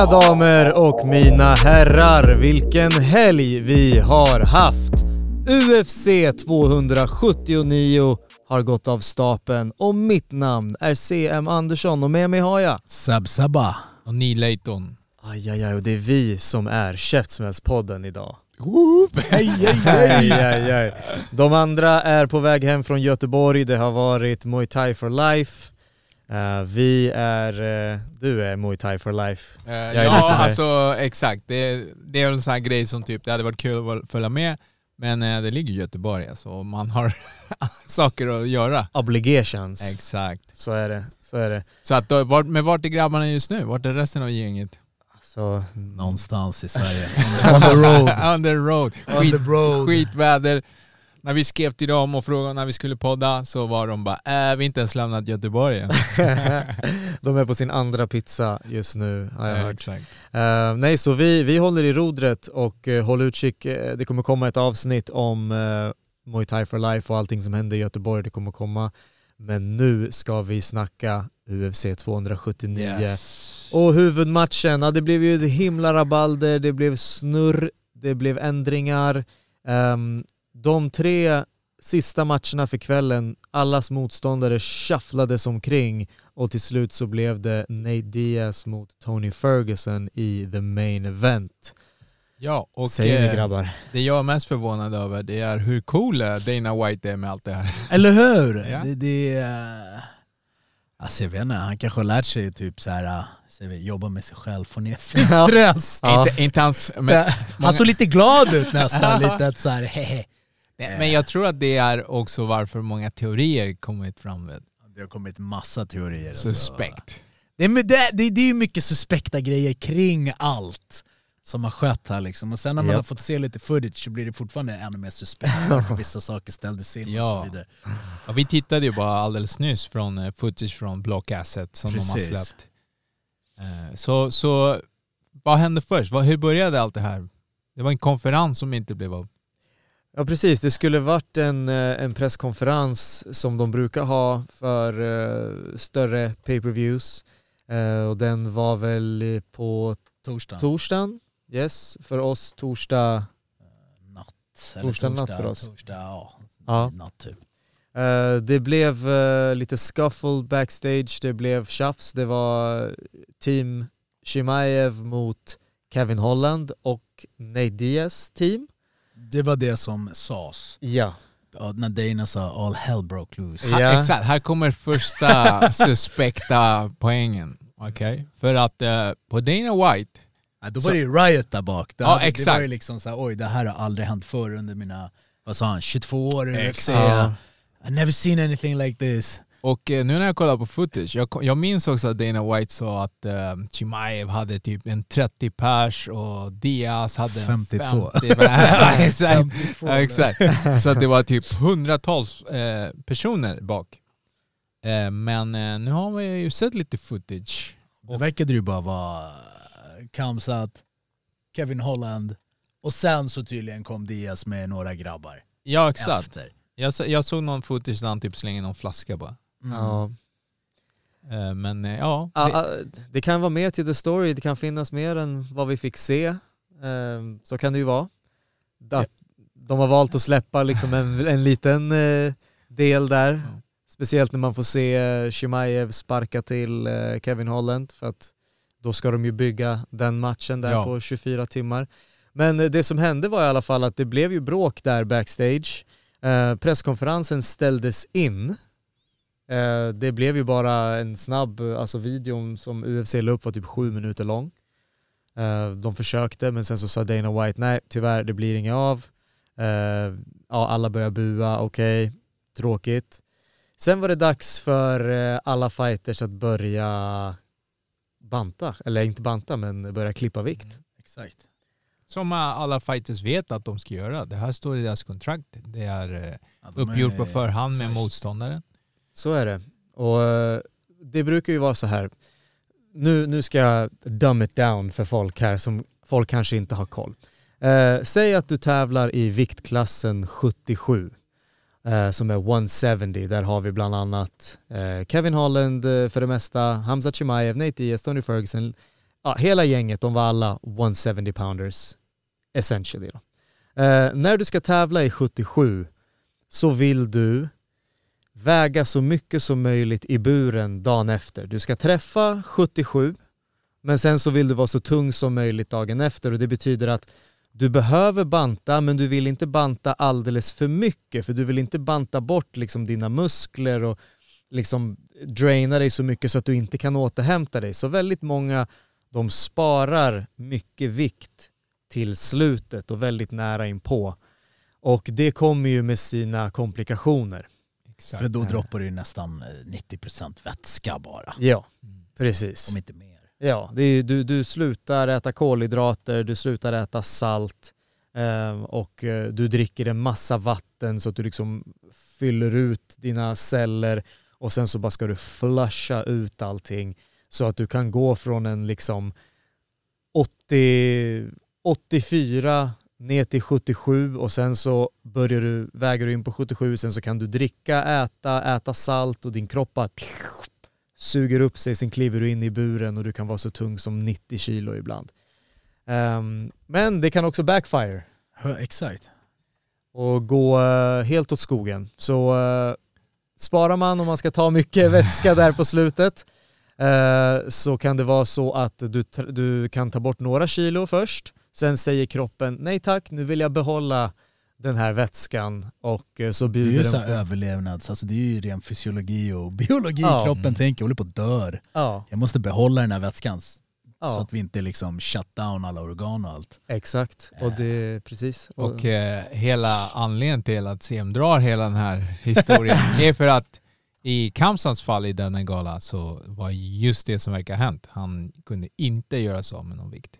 Mina damer och mina herrar, vilken helg vi har haft! UFC 279 har gått av stapeln och mitt namn är CM Andersson och med mig har jag... Sab Sabba. Och Neil Layton. Aj, aj, aj, och det är vi som är Käftsmällspodden idag. Hej, hej, Aj, aj, aj. De andra är på väg hem från Göteborg, det har varit Muay Thai for life. Eh, vi är... eh, du är Muay Thai for life. Lite ja, alltså exakt. Det, det är en sån här grej som typ, det hade varit kul att följa med, men det ligger i Göteborg alltså, man har saker att göra. Obligations. Exakt. Så är det. Så är det. Så att, då, vart, men vart är grabbarna just nu? Vart är resten av gänget? Så, Någonstans i Sverige. On the road. On the road. On the road. skitväder. När vi skrev till dem och frågade när vi skulle podda så var de bara äh, vi inte ens lämnat Göteborg än. de är på sin andra pizza just nu har jag Ja, hört. exakt. Eh, nej, så vi, vi håller i rodret och uh, håll utkik. Eh, det kommer komma ett avsnitt om uh, Muay Thai for Life och allting som händer i Göteborg. Det kommer komma. Men nu ska vi snacka UFC 279. Yes. Och huvudmatchen, ja, det blev ju ett himla rabalder, det blev snurr, det blev ändringar. Ehm, de tre sista matcherna för kvällen, allas motståndare shufflades omkring och till slut så blev det Nate Diaz mot Tony Ferguson i the main event. Ja, och Säger ni eh, grabbar? det jag är mest förvånad över det är hur cool eh, Dana White är med allt det här. Eller hur? Ja. Det, det är... Alltså jag vet inte, han kanske har lärt sig typ så här, jobba med sig själv, få ner sin stress. Ja. Inte, inte hans... Men, Han såg lite glad ut nästan, lite att så här, hehe. Men jag tror att det är också varför många teorier kommit fram med. Det har kommit massa teorier. alltså. Suspekt. Det är, det, det, det är ju mycket suspekta grejer kring allt som har skett här liksom. Och sen när man Japp. har fått se lite footage så blir det fortfarande ännu mer suspekt vissa saker ställdes in och Ja. så vidare. Ja, vi tittade ju bara alldeles nyss från eh, footage från Block Asset som de har Precis. släppt. Eh, Så, så vad hände först? Hur började allt det här? Det var en konferens som inte blev av. Ja precis, det skulle varit en, eh, en presskonferens som de brukar ha för eh, större pay-per-views. Eh, och den var väl på Torsdag. torsdagen. Yes, för oss torsdag. natt. Eller Torsdag natt för oss. Torsdag, ja. Ja. Natt typ. Eh, det blev lite scuffle backstage, det blev tjafs. Det var team Shimaev mot Kevin Holland och Nate Diaz team. Det var det som sades. Ja. Ja, när Dana sa all hell broke loose. Ja. Här, exakt, här kommer första suspekta poängen. Okej? För att eh, på Dana White, Ja, då var det ju riot där bak. Det, Ja, hade- det exakt. var ju liksom såhär, oj det här har aldrig hänt förr under mina, vad sa han, 22 år i UFC. Exakt. I never seen anything like this. Och eh, nu när jag kollar på footage, jag, jag minns också att Dana White sa att eh, Chimaev hade typ en 30 pers och Diaz hade en 52. 50. Ja, exakt. 52, Ja, exakt. Så det var typ hundratals eh, personer bak. Eh, men eh, nu har vi ju sett lite footage. Det verkade ju bara vara Kamsat, Kevin Holland och sen så tydligen kom Diaz med några grabbar Ja exakt. efter. Jag, så- jag såg någon footage där han typ slänger någon flaska bara. Mm. ja. Eh, men eh, ja. Ja, det- det kan vara mer till the story, det kan finnas mer än vad vi fick se. Ehm, Så kan det ju vara. Att de har valt att släppa liksom en, en liten eh, del där. Speciellt när man får se Shimaev sparka till Kevin Holland för att då ska de ju bygga den matchen där Ja. på 24 timmar. Men det som hände var i alla fall att det blev ju bråk där backstage. Presskonferensen ställdes in. Eh, det blev ju bara en snabb, alltså videon som UFC la upp var typ sju minuter lång. Eh, de försökte men sen så sa Dana White nej tyvärr det blir inget av. Eh, ja, alla börjar bua, okej, tråkigt. Sen var det dags för alla fighters att börja banta, eller inte banta men börja klippa vikt. Exakt. Som alla fighters vet att de ska göra. Det här står i deras kontrakt. Det är Ja, de uppgjort är- på förhand med motståndaren. Så är det. Och eh, det brukar ju vara så här, nu, nu ska jag dumb it down för folk här som folk kanske inte har koll. Eh, säg att du tävlar i viktklassen 77 eh, som är 170. Där har vi bland annat eh, Kevin Holland eh, för det mesta, Hamza Chimaev, Nate Diaz, Tony Ferguson. Ja, hela gänget, de var alla 170 pounders essentially. Då. Eh, när du ska tävla i 77 så vill du väga så mycket som möjligt i buren dagen efter. Du ska träffa 77 men sen så vill du vara så tung som möjligt dagen efter och det betyder att du behöver banta men du vill inte banta alldeles för mycket för du vill inte banta bort liksom dina muskler och liksom draina dig så mycket så att du inte kan återhämta dig. Så väldigt många de sparar mycket vikt till slutet och väldigt nära inpå. Och det kommer ju med sina komplikationer. Exakt. För då droppar du ju nästan eh, 90% vätska bara. Ja, precis. Om inte mer. Ja, det är, du, du slutar äta kolhydrater, du slutar äta salt eh, och eh, du dricker en massa vatten så att du liksom fyller ut dina celler och sen så bara ska du flusha ut allting så att du kan gå från en liksom 80, 84 ner till 77 och sen så börjar du, väger du in på 77, sen så kan du dricka, äta, äta salt och din kropp bara suger upp sig, sen kliver du in i buren och du kan vara så tung som 90 kilo ibland. Ehm, men det kan också backfire Exakt. och gå eh, helt åt skogen. Så eh, sparar man om man ska ta mycket vätska där på slutet eh, så kan det vara så att du, du kan ta bort några kilo först. Sen säger kroppen nej tack, nu vill jag behålla den här vätskan och eh, så Det är bjuder ju så här överlevnads, alltså det är ju ren fysiologi och biologi. Ja. Kroppen tänker, jag håller på att dör. Ja, Jag måste behålla den här vätskan s- så ja att vi inte liksom shut down alla organ och allt. exakt. Och det, precis. Och, Och eh, hela anledningen till att CM drar hela den här historien är för att i Kamsans fall i denna gala så var just det som verkar ha hänt. Han kunde inte göra sig av med någon vikt.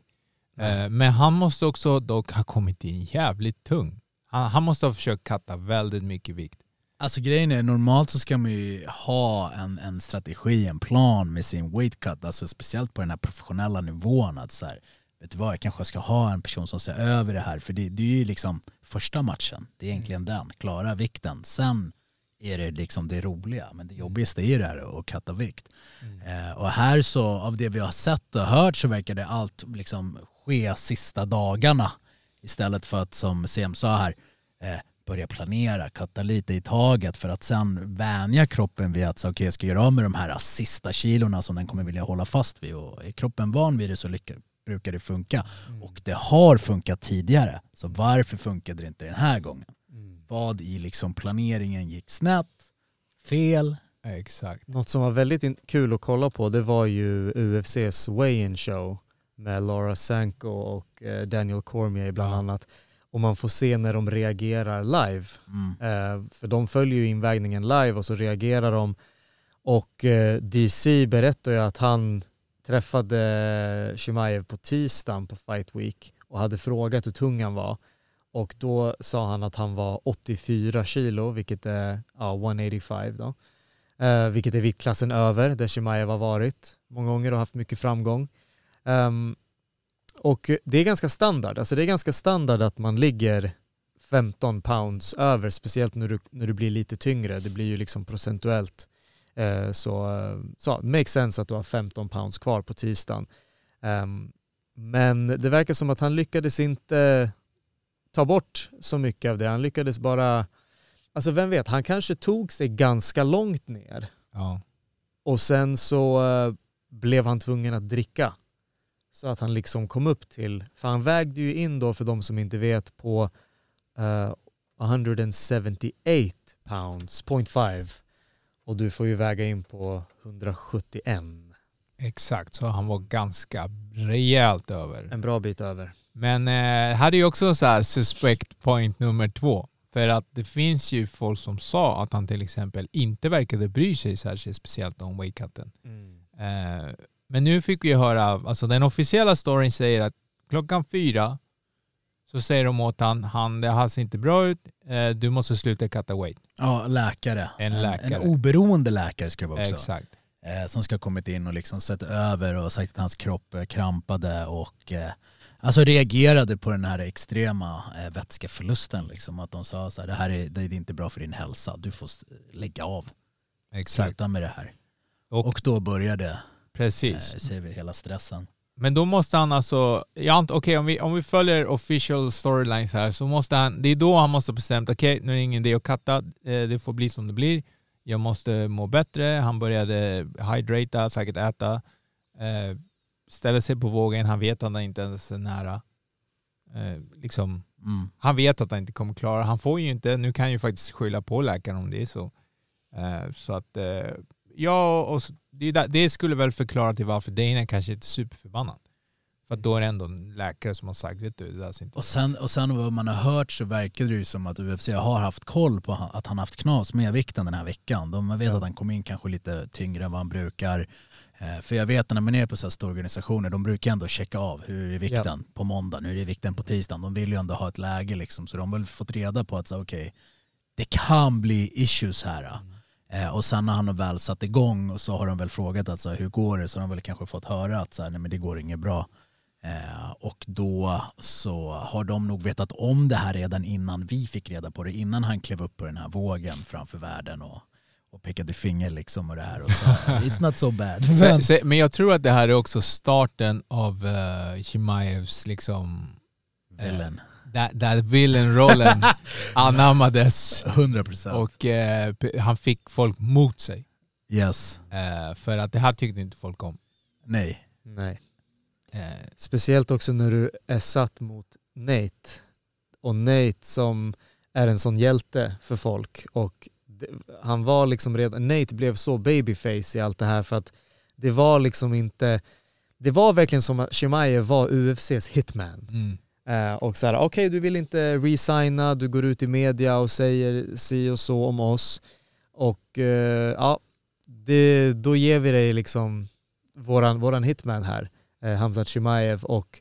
Eh, men han måste också dock ha kommit in jävligt tung. Han, han måste ha försökt katta väldigt mycket vikt. Alltså grejen är, normalt så ska man ju ha en, en strategi, en plan med sin weight cut, alltså speciellt på den här professionella nivån. Att så här, vet du vad, jag kanske ska ha en person som ser över det här, för det, det är ju liksom första matchen, det är egentligen den, klara vikten. Sen är det liksom det roliga, men det jobbigaste är ju det här att katta vikt. Eh, och här så, av det vi har sett och hört så verkar det allt liksom ske sista dagarna istället för att som CM sa här, eh, börja planera, katta lite i taget för att sen vänja kroppen vid att så, okay, jag ska göra av med de här sista kilorna som den kommer vilja hålla fast vid. Och är kroppen van vid det så lycka, brukar det funka. Och det har funkat tidigare. Så varför funkade det inte den här gången? Vad i liksom planeringen gick snett, fel? Exakt. Något som var väldigt kul att kolla på det var ju UFCs weigh-in show med Laura Sanko och eh, Daniel Cormier bland Ja. annat. Och man får se när de reagerar live. Mm. Eh, för de följer ju invägningen live och så reagerar de. Och eh, DC berättar ju att han träffade Shimaev på tisdagen på Fight Week och hade frågat hur tung han var. Och då sa han att han var 84 kilo, vilket är ja, 185 då. Eh, vilket är viktklassen över där Shimaev har varit många gånger och haft mycket framgång. Ehm, och det är ganska standard, alltså det är ganska standard att man ligger 15 pounds över, speciellt när du, när du blir lite tyngre. Det blir ju liksom procentuellt. Eh, så, eh, så makes sense att du har 15 pounds kvar på tisdagen. Ehm, men det verkar som att han lyckades inte ta bort så mycket av det. Han lyckades bara, alltså vem vet, han kanske tog sig ganska långt ner Ja. och sen så eh, blev han tvungen att dricka. Så att han liksom kom upp till, för han vägde ju in då för de som inte vet på eh, 178 pounds, 0.5. Och du får ju väga in på 171. Exakt, så han var ganska rejält över. En bra bit över. Men eh, hade ju också så här suspect point nummer två. För att det finns ju folk som sa att han till exempel inte verkade bry sig särskilt speciellt om weightcutten. Eh, men nu fick vi höra, alltså den officiella storyn säger att klockan fyra så säger de åt han, han det ser inte bra ut, eh, du måste sluta cutta weight. Ja, läkare. En läkare. En oberoende läkare ska det vara också. Exakt. Eh, som ska ha kommit in och liksom sett över och sagt att hans kropp eh, krampade och eh, alltså reagerade på den här extrema eh, vätskeförlusten. Liksom. Att de sa så här, det här är, det är inte bra för din hälsa, du får lägga av, Exakt. sluta med det här. Och, Och då började, eh, precis. ser vi, hela stressen. Men då måste han alltså, okej om, vi, om vi följer official storylines här så måste han, det är då han måste bestämt, okej nu är det ingen idé att katta, eh, det får bli som det blir. Jag måste må bättre, han började hydrata, säkert äta, eh, ställa sig på vågen, han vet att han inte ens är nära. Eh, liksom, Mm. han vet att han inte kommer klara, han får ju inte, nu kan han ju faktiskt skylla på läkaren om det är så. Eh, så att, eh, ja, och det, där- det skulle väl förklara till varför Dana kanske inte är superförbannad. För då är det ändå en läkare som har sagt, vet du, det där inte Och sen, och sen vad man har hört så verkar det ju som att UFC har haft koll på att han haft knas med vikten den här veckan. De vet Ja. att han kom in kanske lite tyngre än vad han brukar. Eh, För jag vet att när man är på så här stora organisationer, de brukar ändå checka av hur är vikten på måndag, hur är vikten på tisdagen. De vill ju ändå ha ett läge liksom, så de har väl fått reda på att okej, det kan bli issues här. Eh, och sen när han har väl satt igång och så har de väl frågat alltså, hur går det, så har de väl kanske fått höra att så här, nej, men det går inget bra. Eh, och då så har de nog vetat om det här redan innan vi fick reda på det, innan han klev upp på den här vågen framför världen och, och pekade finger liksom och det här och så. It's not so bad. Men, Så, så, men jag tror att det här är också starten av uh, Chimaevs liksom, villain. Där, där villain-rollen anammades 100 procent. och eh, han fick folk mot sig. Yes. Eh, för att det här tyckte inte folk om. Nej. Nej. Eh, Speciellt också när du är satt mot Nate. Och Nate som är en sån hjälte för folk. Och det, han var liksom redan, Nate blev så babyface i allt det här för att det var liksom inte, det var verkligen som att Chimaev var UFCs hitman. mm. Eh, och så här, okej du vill inte resigna, du går ut i media och säger si och så om oss. Och eh, ja, det, då ger vi dig liksom våran, våran hitman här, eh, Hamzat Chimaev och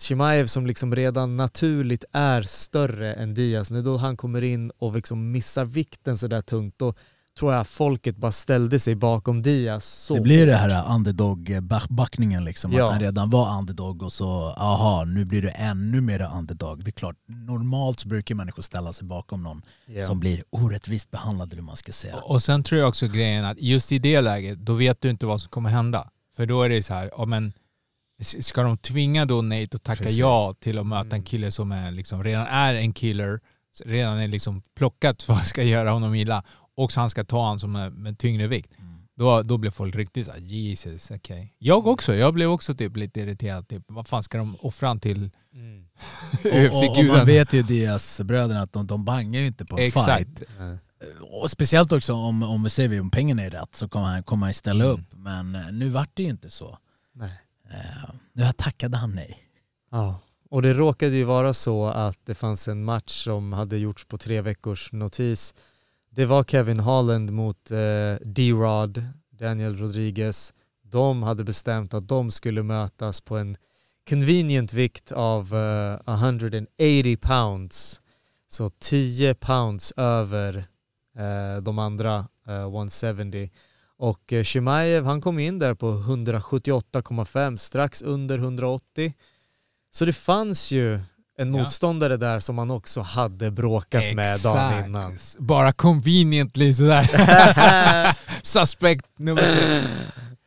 Chimaev som liksom redan naturligt är större än Diaz, när då han kommer in och liksom missar vikten sådär tungt, då tror jag folket bara ställde sig bakom Diaz. Så Det blir det här underdog-backningen liksom. Ja. Att han redan var underdog och så, aha, nu blir du ännu mer underdog. Det är klart, normalt så brukar människor ställa sig bakom någon Ja. som blir orättvist behandlad eller man ska säga. Och sen tror jag också grejen att just i det läget, då vet du inte vad som kommer hända. För då är det så här, ja men ska de tvinga då Nate att tacka Precis. ja till att möta en Mm. kille som är liksom, redan är en killer, redan är liksom plockat för att ska göra honom illa, och han ska ta honom som är med tyngre vikt. Mm. Då, då blir folk riktigt såhär, Jesus, okej. Jag också, jag blev också typ lite irriterad. Typ, vad fan ska de offra han till Mm. Och man UFC-guden? vet ju Diaz-bröderna att de, de bangar ju inte på en fight. Exakt. Nej. Och speciellt också om, om vi säger om pengarna är rätt så kommer han, kommer han ställa Mm. upp. Men eh, nu vart det ju inte så. Nej. Eh, nu tackade han nej. Ja, och det råkade ju vara så att det fanns en match som hade gjorts på tre veckors notis. Det var Kevin Holland mot eh, D-Rod, Daniel Rodriguez. De hade bestämt att de skulle mötas på en convenient vikt av eh, 180 pounds. Så 10 pounds över eh, de andra eh, 170. Och eh, Chimaev han kom in där på 178,5, strax under 180. Så det fanns ju en motståndare där som man också hade bråkat med dagen innan. Bara conveniently sådär. Suspect nummer tre.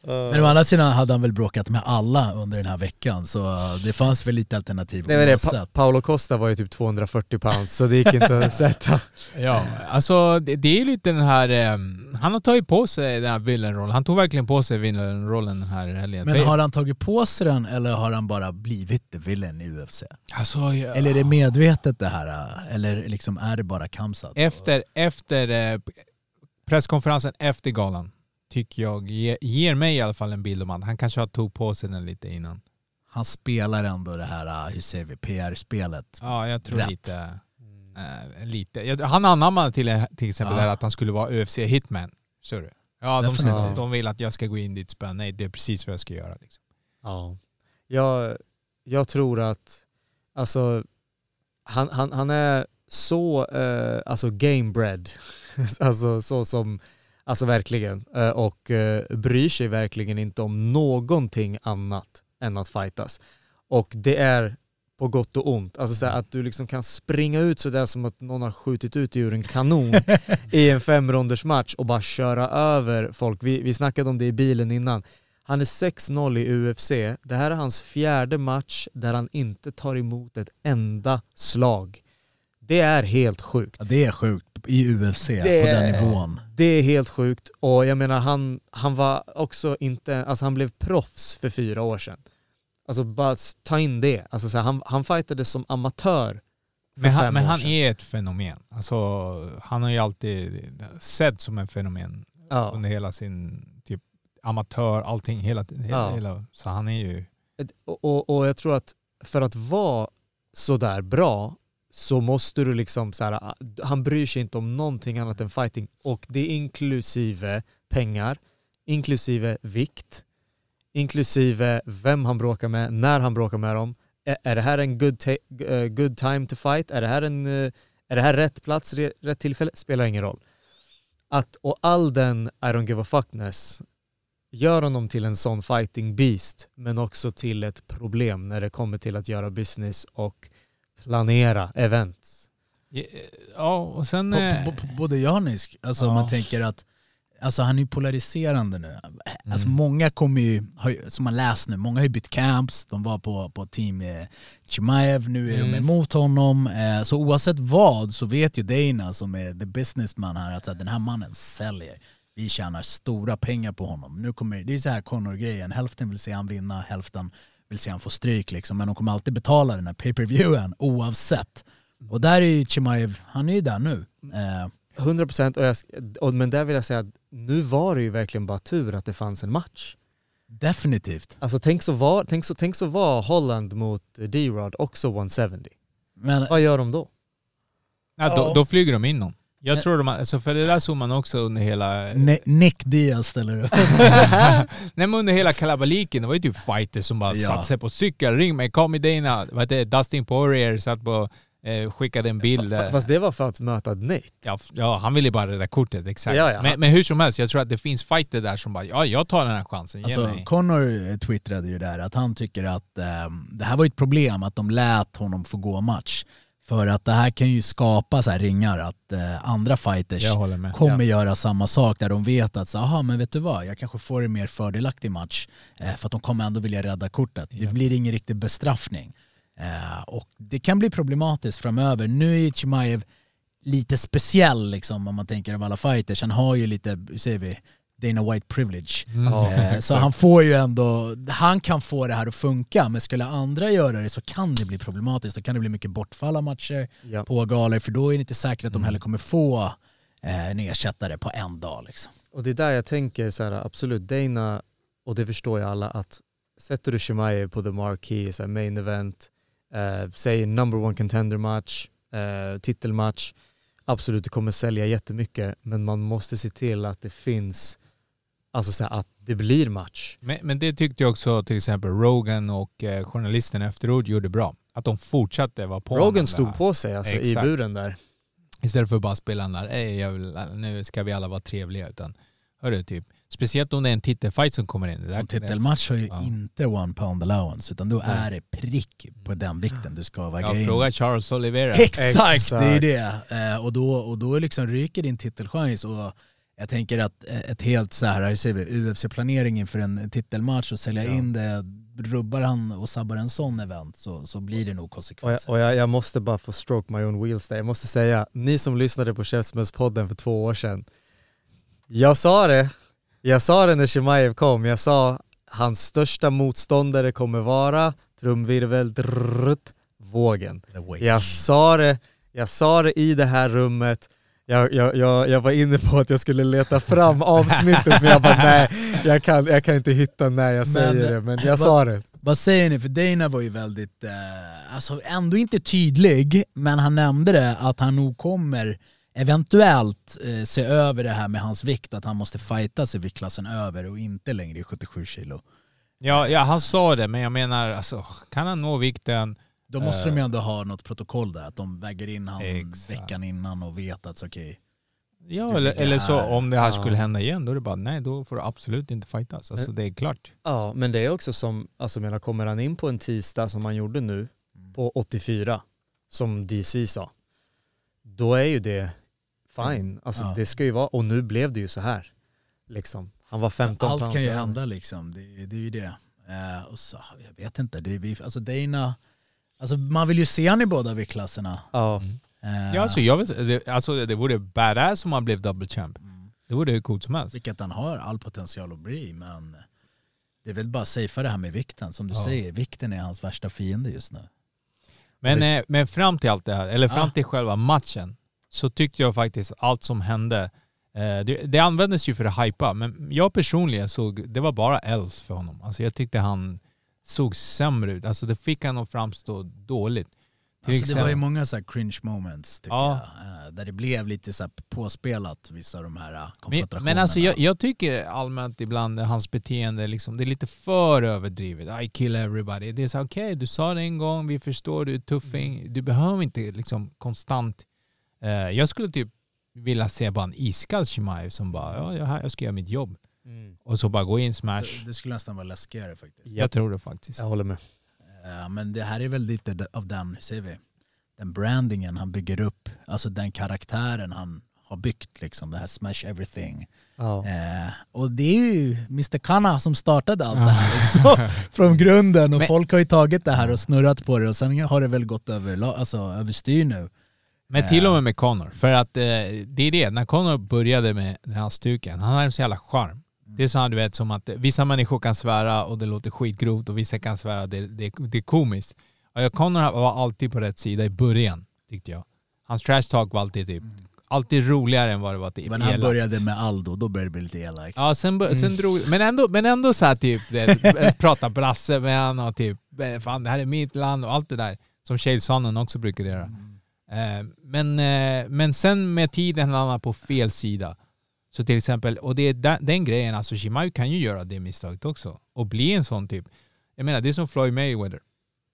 Men å andra sidan hade han väl bråkat med alla under den här veckan så det fanns väl lite alternativ Det var det. Pa-. Paolo Costa var ju typ 240 pounds så det gick inte att sätta. Ja, alltså det, det är lite den här... Eh, han har tagit på sig den här villain-rollen. Han tog verkligen på sig villain-rollen den här helgen. Men har han tagit på sig den eller har han bara blivit the villain i UFC? alltså, ja. Eller är det medvetet det här? Eller liksom är det bara Kamsat? Efter, efter eh, presskonferensen efter galan tycker jag ge, ger mig i alla fall en bild om att han kanske har tog på sig den lite innan. Han spelar ändå det här, uh, hur säger vi, PR-spelet. Ja, jag tror Rätt. lite. eh, lite. Jag, han anammade till, till exempel Ja. där att han skulle vara UFC-hitman. Du? Ja, de, de vill att jag ska gå in dit och spela. Nej, det är precis vad jag ska göra. Liksom. Ja. Jag, jag tror att, alltså, han, han, han är så, eh, alltså gamebred. alltså så som, alltså verkligen. Eh, och eh, bryr sig verkligen inte om någonting annat än att fightas. Och det är på gott och ont. Alltså så att du liksom kan springa ut sådär som att någon har skjutit ut ur en kanon i en femronders match och bara köra över folk. Vi, vi snackade om det i bilen innan. Han är 6-0 i UFC. Det här är hans fjärde match där han inte tar emot ett enda slag. Det är helt sjukt. Ja, det är sjukt i UFC Det på den nivån. Det är helt sjukt och jag menar han, han var också inte, alltså han blev proffs för fyra år sedan. Alltså bara ta in det. Alltså så här, han, han fightade som amatör för Men, fem han, men år han är ett fenomen. Alltså, han har ju alltid sett som en fenomen Ja. under hela sin typ amatör, allting, hela, hela, Ja. hela Så han är ju... Och, och, och jag tror att för att vara sådär bra så måste du liksom så här, ah, han bryr sig inte om någonting annat än fighting och det är inklusive pengar, inklusive vikt, inklusive vem han bråkar med, när han bråkar med dem. Är, är det här en good, eh, good time to fight? Är det här, en, eh, är det här rätt plats, re- rätt tillfälle? Spelar ingen roll. Att, och all den I don't give a fuckness gör honom till en sån fighting beast men också till ett problem när det kommer till att göra business och planera events. Ja, och sen... På, eh, både Janis, alltså Ja. man tänker att Alltså han är ju polariserande nu. Alltså Mm. många kommer ju, som man läst nu, många har ju bytt camps, de var på, på team eh, Chimaev, nu är de Mm. emot honom. Eh, så oavsett vad så vet ju Dana som är the businessman här att så här, den här mannen säljer. Vi tjänar stora pengar på honom. Nu kommer, det är så här Conor-grejen, hälften vill se han vinna, hälften vill se han få stryk liksom. Men de kommer alltid betala den här pay-per-viewen oavsett. Och där är ju Chimaev, han är ju där nu. Eh, 100 procent, men där vill jag säga att nu var det ju verkligen bara tur att det fanns en match. definitivt. Alltså tänk så var, tänk så, tänk så var Holland mot D-Rod också 170. Men Vad gör de då? ja, då, då flyger de in honom. Jag tror de, alltså för det där såg man också under hela... Ne- Nick Diaz ställer upp. Nej men under hela kalabaliken, det var ju typ fighters som bara Ja. satte sig på cykel, ring mig, call me Dana. Vad heter det? Dustin Poirier satt på, eh, skickade en bild. Eh, Fast det var för att möta Nate. Ja, f- ja, han ville bara rädda kortet, exakt. Ja, ja. Men, men hur som helst, jag tror att det finns fighter där som bara, ja jag tar den här chansen, ge Alltså, mig. Connor eh, twittrade ju där att han tycker att ehm, det här var ett problem att de lät honom få gå match. För att det här kan ju skapa så ringar att eh, andra fighters kommer göra samma sak där de vet att så, aha, men vet du vad, jag kanske får en mer fördelaktig match eh, för att de kommer ändå vilja rädda kortet. Det blir ingen riktig bestraffning. Eh, och det kan bli problematiskt framöver. Nu är Chimaev lite speciell liksom om man tänker av alla fighters. Han har ju lite, hur säger vi, Dana White privilege. Ja, Eh, Så han får ju ändå, han kan få det här att funka men skulle andra göra det så kan det bli problematiskt. Då kan det bli mycket bortfall av matcher Ja. på galor för då är det inte säkert att de Mm. heller kommer få eh, en ersättare på en dag. Liksom. Och det är där jag tänker så här, absolut, Dana, och det förstår ju alla, att sätter du Chimaev på the marquee, så här main event, eh, säg number one contender match, eh, titelmatch, absolut det kommer sälja jättemycket, men man måste se till att det finns, alltså så att det blir match. Men, men det tyckte jag också till exempel Rogan och eh, journalisten efteråt gjorde bra. Att de fortsatte vara på Rogan stod på sig alltså, i buren där. Istället för att bara spela den där, "Ey, jag vill, nu ska vi alla vara trevliga. Utan, hörru, typ, speciellt om det är en titelfight som kommer in. Det där- En titelmatch har ju Ja. inte one pound allowance utan då är det prick på den vikten du ska väga Jag in. frågar Charles Oliveira. Exakt, Exakt. det är det. Eh, och, då, och då liksom ryker din titelchans. Och jag tänker att eh, ett helt så här, hur säger vi, UFC-planering inför en titelmatch och sälja Ja. in det, rubbar han och sabbar en sån event så, så blir det nog Och, jag, konsekvenser. och jag, jag måste bara få stroke my own wheels där. Jag måste säga, ni som lyssnade på Käftsmällspodden för två år sedan. Jag sa det. Jag sa det när Chimaev kom. Jag sa hans största motståndare kommer vara trumvirvel, drrrt, vågen. Jag sa det, jag sa det i det här rummet. Jag, jag, jag, jag var inne på att jag skulle leta fram avsnittet men jag bara nej, jag kan, jag kan inte hitta när jag säger det, men jag vad- sa det. Vad säger ni? För Dana var ju väldigt, eh, alltså ändå inte tydlig, men han nämnde det att han nog kommer eventuellt eh, se över det här med hans vikt, att han måste fighta sig viktklassen över och inte längre i 77 kilo. Ja, ja, han sa det, men jag menar, alltså, kan han nå vikten? Då måste Eh. de ju ändå ha något protokoll där, att de väger in han Exakt. veckan innan och vet att okej, Ja, Det eller, eller så om det här Ja. skulle hända igen, då är det bara nej, då får du absolut inte fightas. Alltså det är klart. Ja, men det är också som, alltså jag menar, kommer han in på en tisdag som han gjorde nu på 84, som DC sa, då är ju det fine. Alltså Ja. det ska ju vara, och nu blev det ju så här. Liksom. Han var 15 allt kan ju hända liksom, det, det är ju det. Eh, och så, jag vet inte, det är, vi- alltså Dana, alltså man vill ju se han i båda viktklasserna. Ja, Eh, Ja, alltså, jag vet, det, alltså, det vore badass om han blev double champ. Det vore hur coolt som helst. Vilket han har all potential att bli, men det är väl bara safea det här med vikten. Som du Ja. säger, vikten är hans värsta fiende just nu. Men, eh, men fram till allt det här, eller fram Ja. till själva matchen, så tyckte jag faktiskt allt som hände, eh, det, det användes ju för att hypa, men jag personligen såg, det var bara else för honom. Alltså jag tyckte han såg sämre ut. Alltså det fick han att framstå dåligt. Till Alltså det var ju exempel- många så här cringe moments tycker Ja. jag. eh, Där det blev lite så påspelat, vissa av de här eh, Men, konfrontationerna. men alltså jag, jag tycker allmänt ibland hans beteende, liksom, det är lite för överdrivet. I kill everybody. Det är så okej, du sa det en gång, vi förstår, du är tuffing. Du behöver inte liksom konstant... Eh, jag skulle typ vilja se bara en iskall Chimaev som bara, ja, jag, jag ska göra mitt jobb. Mm. Och så bara gå in, smash. det, det skulle nästan vara läskigare faktiskt. Jag tror det faktiskt. jag håller med. Eh, Men det här är väl lite av den, säger vi, den brandingen han bygger upp. Alltså den karaktären han har byggt liksom. Det här smash everything. Eh, och det är ju Mr. Kana som startade allt det här liksom, från grunden och Men- folk har ju tagit det här och snurrat på det och sen har det väl gått över, alltså, överstyr nu. Men till och med med Connor. För att eh, det är det, när Connor började med den här stuken, han har en så jävla charm. Det är så här, du vet som att vissa människor kan svära och det låter skitgrovt och vissa kan svära det, det, det är komiskt. Och jag- Connor var alltid på rätt sida i början, tyckte jag. Hans trash talk var alltid typ, alltid roligare än vad det var till Men han elakt. började med Aldo, då började det bli lite elakt. Ja, sen, sen drog... Men ändå, men ändå så här typ, det, prata brasse med han och typ, eh, fan det här är mitt land och allt det där. Som Shale Sonnen också brukade göra. Eh, men, eh, men sen med tiden hamnar han på fel sida. Så till exempel, och det är den, den grejen, alltså Shimaev kan ju göra det misstaget också. Och bli en sån typ. Jag menar, det är som Floyd Mayweather.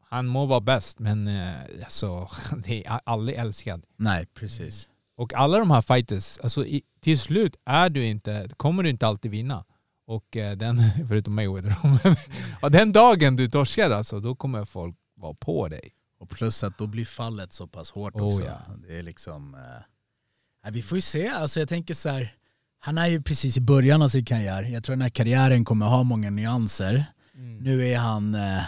Han må vara bäst, men eh, alltså, det är aldrig älskad. Nej, precis. Och alla de här fighters, alltså i, till slut är du inte, kommer du inte alltid vinna. Och eh, den, förutom Mayweather, och den dagen du torskar alltså, då kommer folk vara på dig. Och plus att då blir fallet så pass hårt Oh, också. ja. Det är liksom... Eh, vi får ju se, alltså jag tänker så här. Han är ju precis i början av sin karriär. Jag tror den här karriären kommer ha många nyanser. Nu är han... Eh,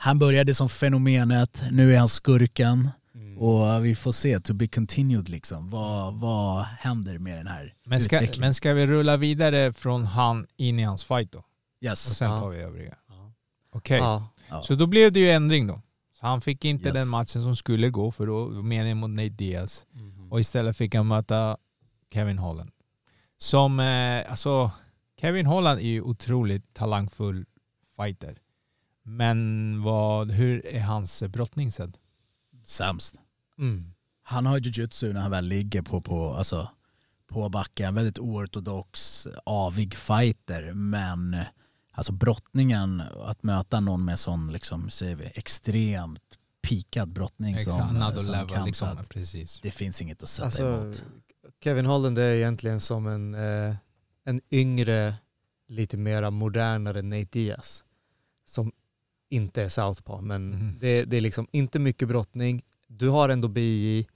han började som fenomenet, nu är han skurken. Och vi får se, to be continued liksom. Vad, vad händer med den här Men ska, utvecklingen? men ska vi rulla vidare från han in i hans fight då? Och yes. sen Ja. tar vi övriga. Ja. Okej, Ja. Ja. så då blev det ju ändring då. Så han fick inte Yes. den matchen som skulle gå för då meningen mot Nate Diaz. Mhm. Och istället fick han möta Kevin Holland. Som, eh, alltså, Kevin Holland är ju otroligt talangfull fighter. Men vad, hur är hans eh, brottningssed? Sämst. Mm. Han har jujutsu när han väl ligger på, på, alltså, på backen. Väldigt oortodox, avig fighter. Men alltså brottningen, att möta någon med sån liksom, säger vi, extremt pikad brottning Exakt, som, another som level liksom. Precis. det finns inget att sätta Alltså, emot. Kevin Holland är egentligen som en, eh, en yngre, lite mera modernare Nate Diaz. Som inte är southpaw, men Mhm. det, det är liksom inte mycket brottning. Du har ändå BI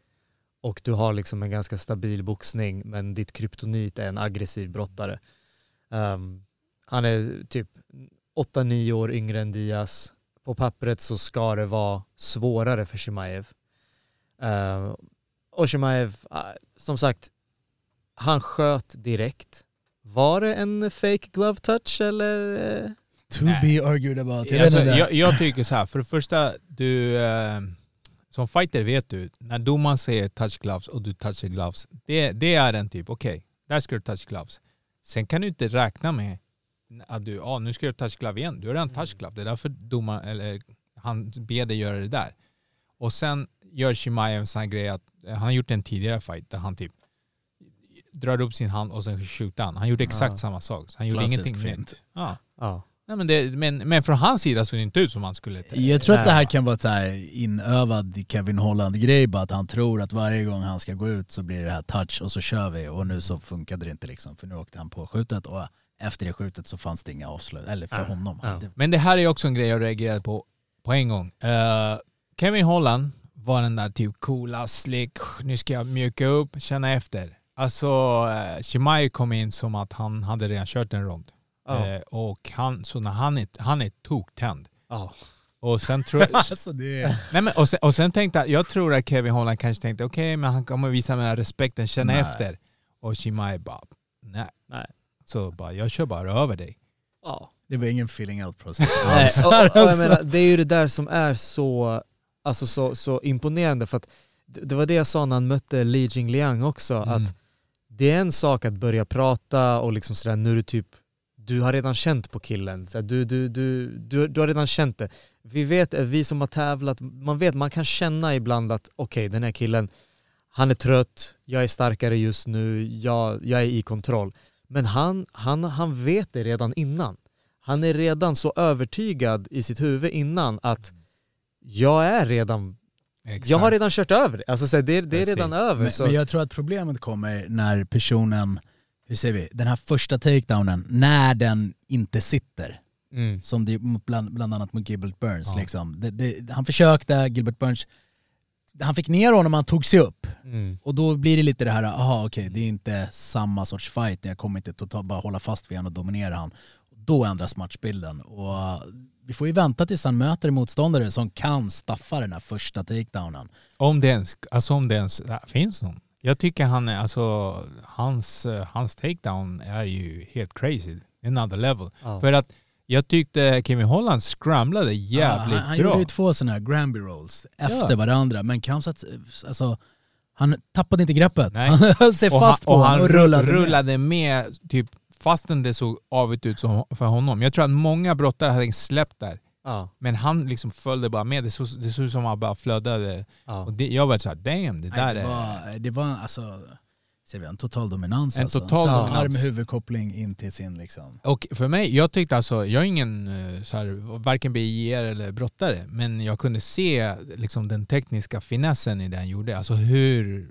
och du har liksom en ganska stabil boxning, men ditt kryptonit är en aggressiv brottare. Ehm, han är typ 8-9 år yngre än Diaz. På pappret så ska det vara svårare för Shimaev. Uh, och Shimaev, eh, som sagt, han sköt direkt. Var det en fake glove touch eller? eh, To be argued about. Jag Alltså, jag, jag tycker så här, för det första, du, eh, som fighter vet du, när domaren säger touch gloves och du touchar gloves, det, det är en typ, okej, där ska du touch gloves. Sen kan du inte räkna med att du, ah, nu ska du touch glove igen. Du har redan touch glove. Det är därför domaren, eller han ber dig göra det där. Och sen gör Shimaya en sån här grej att, han har gjort en tidigare fight där han typ drar upp sin hand och sen skjuter han. Han gjorde exakt Ja. samma sak. Så han gjorde Klassisk ingenting fint. nytt. Ja. Ja. Nej, men, det, men, men från hans sida såg det inte ut som han skulle... Jag tror att det här kan vara här inövad Kevin Holland-grej, bara att han tror att varje gång han ska gå ut så blir det här touch och så kör vi och nu så funkade det inte liksom för nu åkte han på skjutet och efter det skjutet så fanns det inga avslut, eller för Ja. honom. Ja. Men det här är också en grej jag reagerade på på en gång. Eh, Kevin Holland var den där typ coola, slick, nu ska jag mjuka upp, känna efter. Alltså, uh, Shimai kom in som att han hade redan kört en rond. Ja. Eh, och han, så när han är, han är toktänd. Ja. Och sen tror jag... alltså det. Nej, men, och, sen, och sen tänkte jag, jag tror att Kevin Holland kanske tänkte okej, men han kommer visa mig respekten, känna Nej. efter. Och Shimai bara, nej. Nej. Så bara, jag kör bara över dig. Ja. Det var ingen feeling out-process. Nej, alls. och, och, och jag Alltså. menar, det är ju det där som är så, alltså så, så imponerande för att det, det var det jag sa när han mötte Li Jingliang också, Mm. att det är en sak att börja prata och liksom sådär, nu är du typ, du har redan känt på killen, så här, du, du, du, du, du har redan känt det. Vi vet, vi som har tävlat, man vet, man kan känna ibland att okej den här killen, han är trött, jag är starkare just nu, jag, jag är i kontroll. Men han, han, han vet det redan innan. Han är redan så övertygad i sitt huvud innan att jag är redan, Exakt. jag har redan kört över. Alltså så det, det är redan över. Men, men jag tror att problemet kommer när personen, hur säger vi, den här första takedownen, när den inte sitter. mm. Som det bland, bland annat mot Gilbert Burns. Ja. Liksom. Det, det, han försökte, Gilbert Burns, han fick ner honom, han tog sig upp. Mm. Och då blir det lite det här, aha okej det är inte samma sorts fight, jag kommer inte totalt bara hålla fast vid honom och dominera han. Då ändras matchbilden. Och vi får ju vänta tills han möter motståndare som kan staffa den här första takedownen. Om det ens, alltså om det ens äh, finns någon. Jag tycker han är, alltså hans, eh, hans takedown är ju helt crazy. Another level. Ja. För att jag tyckte Kevin Holland scramblade jävligt Ja, han, han bra. gjorde ju två sådana här Granby rolls efter Ja. varandra, men Kamsat, alltså, han tappade inte greppet. Nej. Han höll sig och fast han, på och han och rullade, med. rullade med, typ fastän det såg avigt ut som, för honom. Jag tror att många brottare hade släppt där. Ja. Men han liksom följde bara med. Det såg, det såg ut som att han bara flödade. Ja. Och det, jag var såhär, damn, det där Nej, det, är... var, det var alltså, ser vi, en total dominans En alltså. total Så dominans. Arm huvudkoppling in till sin liksom. Och för mig, jag tyckte alltså, jag är ingen eh, så här, varken BJR eller brottare, men jag kunde se liksom den tekniska finessen i det han gjorde. Alltså hur,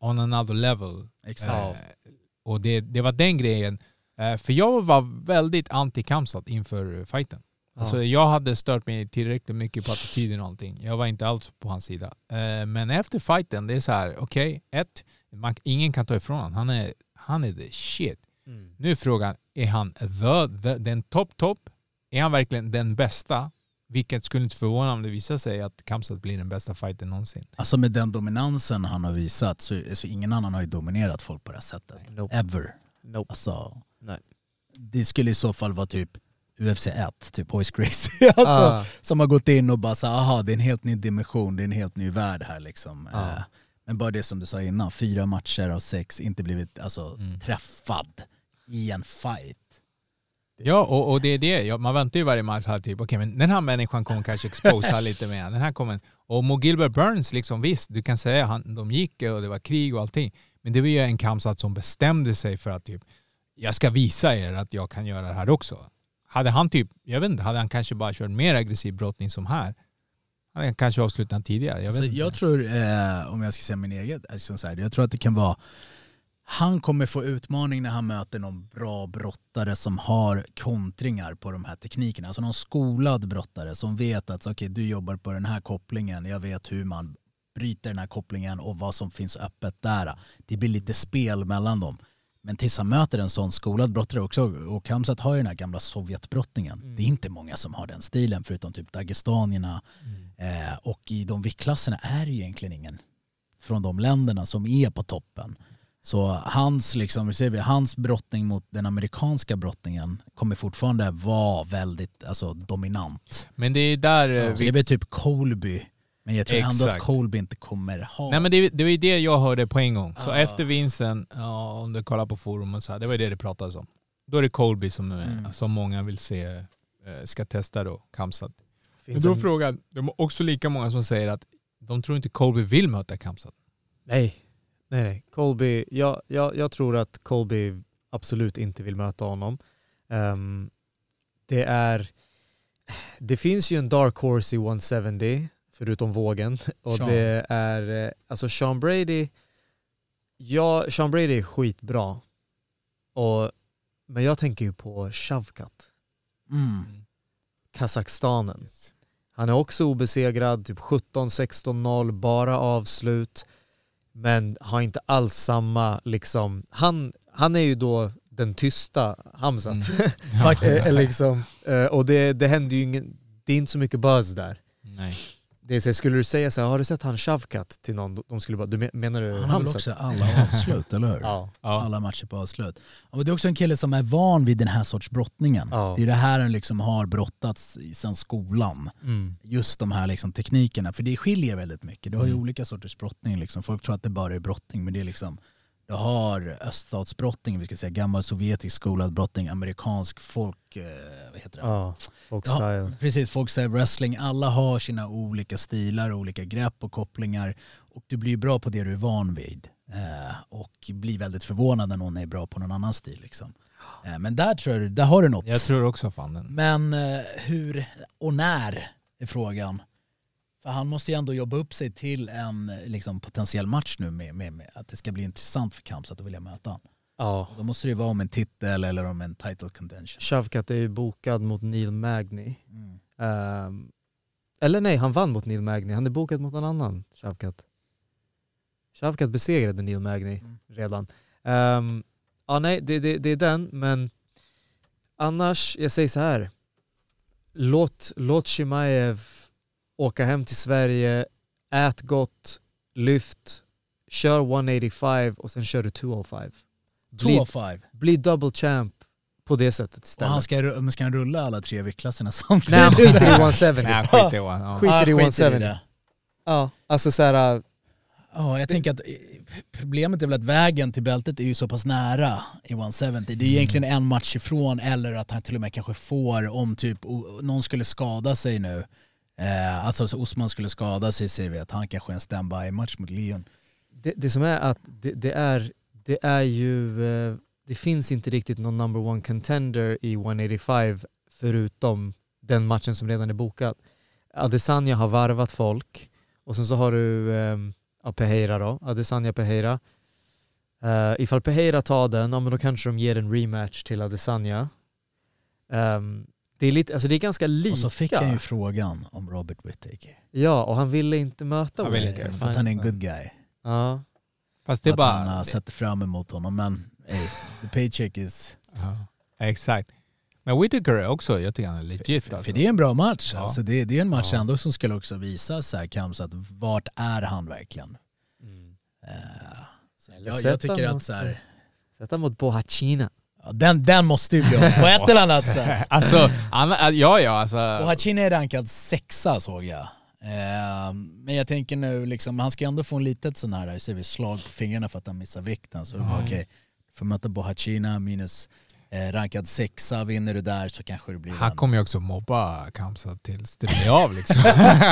on another level. Exakt. Eh, och det, det var den grejen. Eh, för jag var väldigt anti Kamsat inför fighten. Alltså jag hade stört mig tillräckligt mycket på attityden och allting. Jag var inte alls på hans sida. Eh, men efter fighten, det är så här, okej, ett, man, ingen kan ta ifrån honom. Han är, han är the shit. Mm. Nu är frågan, är han the, the, den topp topp? Är han verkligen den bästa? Vilket skulle inte förvåna om det visar sig att Kamsat blir den bästa fighten någonsin. Alltså med den dominansen han har visat så, så ingen annan har ju dominerat folk på det här sättet. Nope. Ever. Nope. Alltså, Nej. det skulle i så fall vara typ UFC 1, typ Hoist Crazy. alltså, Ah. Som har gått in och bara så aha det är en helt ny dimension, det är en helt ny värld här liksom. Ja. Eh, Men bara det som du sa innan, fyra matcher av sex, inte blivit alltså, Mm. träffad i en fight. Ja, och, och det är det. Ja, man väntar ju varje match här typ, okej men den här människan kommer kanske exposa lite mer. Den här kommer... Och Mo Gilbert Burns, liksom, visst, du kan säga han, de gick och det var krig och allting. Men det var ju en Kamsat som bestämde sig för att typ, jag ska visa er att jag kan göra det här också. Hade han typ, jag vet inte, hade han kanske bara kört mer aggressiv brottning som här, hade han kanske avslutat den tidigare. Jag, Så inte. jag tror, eh, om jag ska säga min egen, alltså så här, jag tror att det kan vara han kommer få utmaning när han möter någon bra brottare som har kontringar på de här teknikerna. Alltså någon skolad brottare som vet att okej, du jobbar på den här kopplingen, jag vet hur man bryter den här kopplingen och vad som finns öppet där. Det blir lite spel mellan dem. Men tills han möter en sån skolad brottare också, och Kamsat har ju den här gamla Sovjetbrottningen. Det är inte många som har den stilen förutom typ dagestanierna. Eh, och i de viktklasserna är det ju egentligen ingen från de länderna som är på toppen. Så hans, liksom, säger vi, hans brottning mot den amerikanska brottningen kommer fortfarande vara väldigt alltså, dominant. Men det är där... eh, Så det blir typ Colby Men jag tror ändå att Exakt. Colby inte kommer ha... Nej men det, det var ju det jag hörde på en gång. Så Ah. efter vinsten, ja, om du kollar på forum och så här, det var ju det det pratades om. Då är det Colby som, eh, Mm. som många vill se eh, ska testa då, Kamsat. Men då en- frågan, det är också lika många som säger att de tror inte Colby vill möta Kamsat. Nej, nej, nej. Colby, jag, jag, jag tror att Colby absolut inte vill möta honom. Ehm, det är, det finns ju en dark horse i 170, förutom vågen. Och Sean. det är, eh, alltså Sean Brady, ja, Sean Brady är skitbra. Och, men jag tänker ju på Shavkat, Mm. Kazakstanen. Han är också obesegrad, typ 17-16-0, bara avslut. Men har inte alls samma, liksom, han, han är ju då den tysta Hamzat. Mm. Eh, liksom, eh, och det, det händer ju ingen, det är inte så mycket buzz där. Nej. Det är så, skulle du säga så här, har du sett han Shavkat till någon? De skulle bara, du men- menar du Han har väl Hamzat? också alla avslut, eller hur? Ja. Alla matcher på avslut. Och det är också en kille som är van vid den här sorts brottningen. Ja. Det är det här han liksom har brottats sedan skolan. Mm. Just de här liksom teknikerna, för det skiljer väldigt mycket. Du har ju Mm. olika sorters brottning. Liksom. Folk tror att det bara är brottning, men det är liksom du har öststatsbrottning, vi ska säga gammal sovjetisk skolad brottning, amerikansk folk... Eh, vad heter det? Ja, folk Ja, style. Precis, folk säger wrestling. Alla har sina olika stilar, olika grepp och kopplingar. Och du blir ju bra på det du är van vid. Eh, och blir väldigt förvånad när någon är bra på någon annan stil. Liksom. Eh, men där tror jag, där har du något. Jag tror också fan. Men hur och när är frågan. För han måste ju ändå jobba upp sig till en liksom, potentiell match nu med, med, med att det ska bli intressant för Kamsat att vilja möta honom. Ja. Då måste det ju vara om en titel eller om en title contention. Shavkat är ju bokad mot Neil Magny. Mm. Ehm, eller nej, han vann mot Neil Magny. Han är bokad mot någon annan, Shavkat. Shavkat besegrade Neil Magny Mm. redan. Ehm, ja, nej, det, det, det är den, men annars, jag säger så här. Låt, låt Chimaev åka hem till Sverige, ät gott, lyft, kör 185 och sen kör du 205. Bli, 2-5. bli double champ på det sättet Och istället. han ska, men ska han rulla alla tre viktklasserna samtidigt? Nej, han skiter i 170. Nej, skit i det. Ja. Skit- Ja, i skiter 170. det. Ja, alltså så här, äh, Ja, jag tänker att eh, problemet är väl att vägen till bältet är ju så pass nära i 170. Det är egentligen en match ifrån eller att han till och med kanske får om typ någon skulle skada sig nu. Eh, alltså så Osman skulle skada sig säger vi att han kanske är en standby-match mot Lyon. det, det som är att det, det är, det är ju, eh, det finns inte riktigt någon number one contender i 185 förutom den matchen som redan är bokad. Adesanya har varvat folk och sen så har du eh, Pereira då, Adesanya Pereira. Uh, ifall Pereira tar den, ja men då kanske de ger en rematch till Adesanya. Um, det, är lite, alltså det är ganska lika. Och så fick han ju frågan om Robert Whittaker. Ja, och han ville inte möta Han Whittaker. inte, För att han är en good guy. Ja. Fast det är att bara... han har sett fram emot honom. Men hey, the paycheck is... Ja, exakt. Men Whittaker är också, jag tycker han är legit För, alltså. för det är en bra match. Ja. Alltså det, det är en match Ja. ändå som skulle också visa så här, Kams att vart är han verkligen? Så Eller jag, jag tycker att så här, Sätta mot Bohacina. Den, den måste ju bli på ett eller annat sätt. Alltså, ja ja alltså. Och Hachini är rankad sexa såg jag. Eh, men jag tänker nu, liksom, han ska ändå få en litet sån här, ser vi, slag på fingrarna för att han missar vikten. Så Ja. okej, får möta Bohacina minus eh, rankad sexa, vinner du där så kanske det blir Han kommer ju också mobba Kamsa tills det blir av liksom.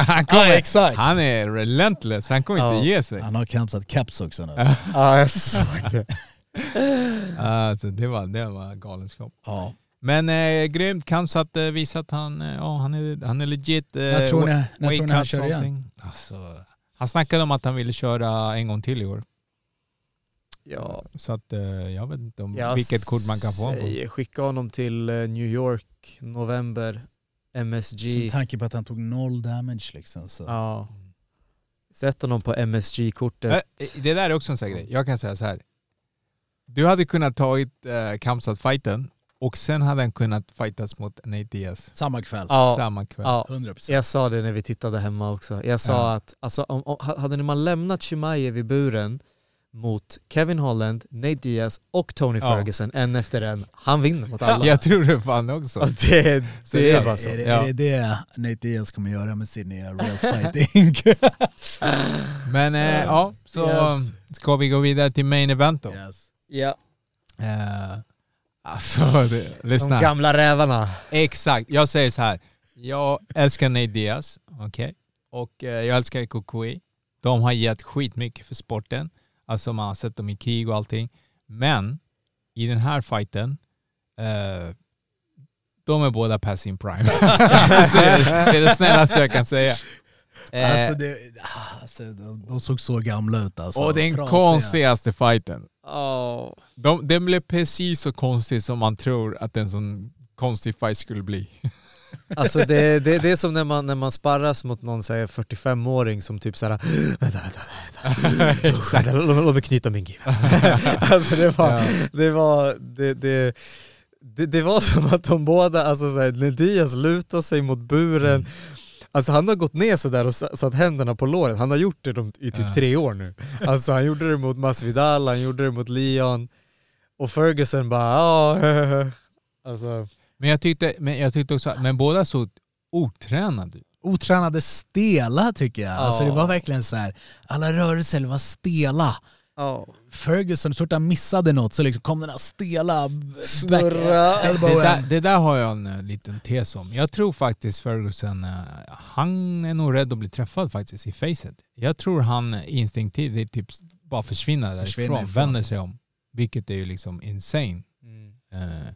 han, kommer, Ja, exakt. han är relentless, han kommer Ja. inte ge sig. Han har kamsat caps också nu. Ja, jag såg det. Alltså, det, var, det var galenskap. Ja. Men eh, grymt, Kamsat eh, visar att han, eh, ja, han, är, han är legit. Eh, När tror ni, när tror ni han kör igen? Alltså, han snackade om att han ville köra en gång till i år. Ja, Så att eh, jag vet inte om jag vilket kort man kan få honom på. skicka honom till eh, New York, november, MSG. Med tanke på att han tog noll damage liksom. Så. Ja. Sätt honom på MSG-kortet. Eh, Det där är också en sån grej. Jag kan säga så här. Du hade kunnat tagit eh, Kamsat-fighten och sen hade han kunnat fightas mot Nate Diaz Samma kväll. Ja, samma kväll. ja. 100%. Jag sa det när vi tittade hemma också. Jag sa Ja. att alltså, om, om, hade man lämnat Chimaev i buren mot Kevin Holland, Nate Diaz och Tony Ja. Ferguson en efter en. Han vinner mot alla. Jag tror det fan också. Och det, det är Seriöst. bara så. Är det, Ja. är det det Nate Diaz kommer göra med sin nya Real Fighting? Men eh, ja, så Yes. ska vi gå vidare till main event då. yes. Ja. Eh, alltså, det, De lyssna. gamla rävarna. Exakt, jag säger så här. Jag älskar Nate Diaz, okej? Och eh, jag älskar Kokui. De har gett skitmycket för sporten. Alltså man har sett dem i krig och allting. Men i den här fighten, eh, de är båda past sin prime. alltså, så det, det är det snällaste jag kan säga. Eh, Alltså, det, ah, alltså de, de såg så gamla ut alltså. och den Trasiga. konstigaste fighten. Oh. De, den blev precis så konstig som man tror att en sån konstig fight skulle bli. Alltså det, det, det är som när man, när man sparras mot någon så här 45-åring som typ såhär vänta, vänta, vänta. vänta låt, låt mig knyta min giv. alltså det var, Ja. det var, det, det, det, det var som att de båda, alltså såhär, när Diaz lutar sig mot buren, Alltså han har gått ner sådär och sa- satt händerna på låren, han har gjort det de, i typ Ja. tre år nu. Alltså han gjorde det mot Masvidal, han gjorde det mot Leon, och Ferguson bara ja, alltså Men jag tyckte, men jag tyckte också, men båda såg otränade ut. Otränade stela tycker jag. Alltså det Ja. var verkligen så här. alla rörelser var stela. ja. Ferguson, så fort han missade något så liksom kom den här stela Snurra. Det där, det där har jag en eh, liten tes om. Jag tror faktiskt Ferguson, eh, han är nog rädd att bli träffad faktiskt i facet. Jag tror han instinktivt typ bara försvinner därifrån, Försvinner ifrån. vänder sig om. Vilket är ju liksom insane. Mm. Eh,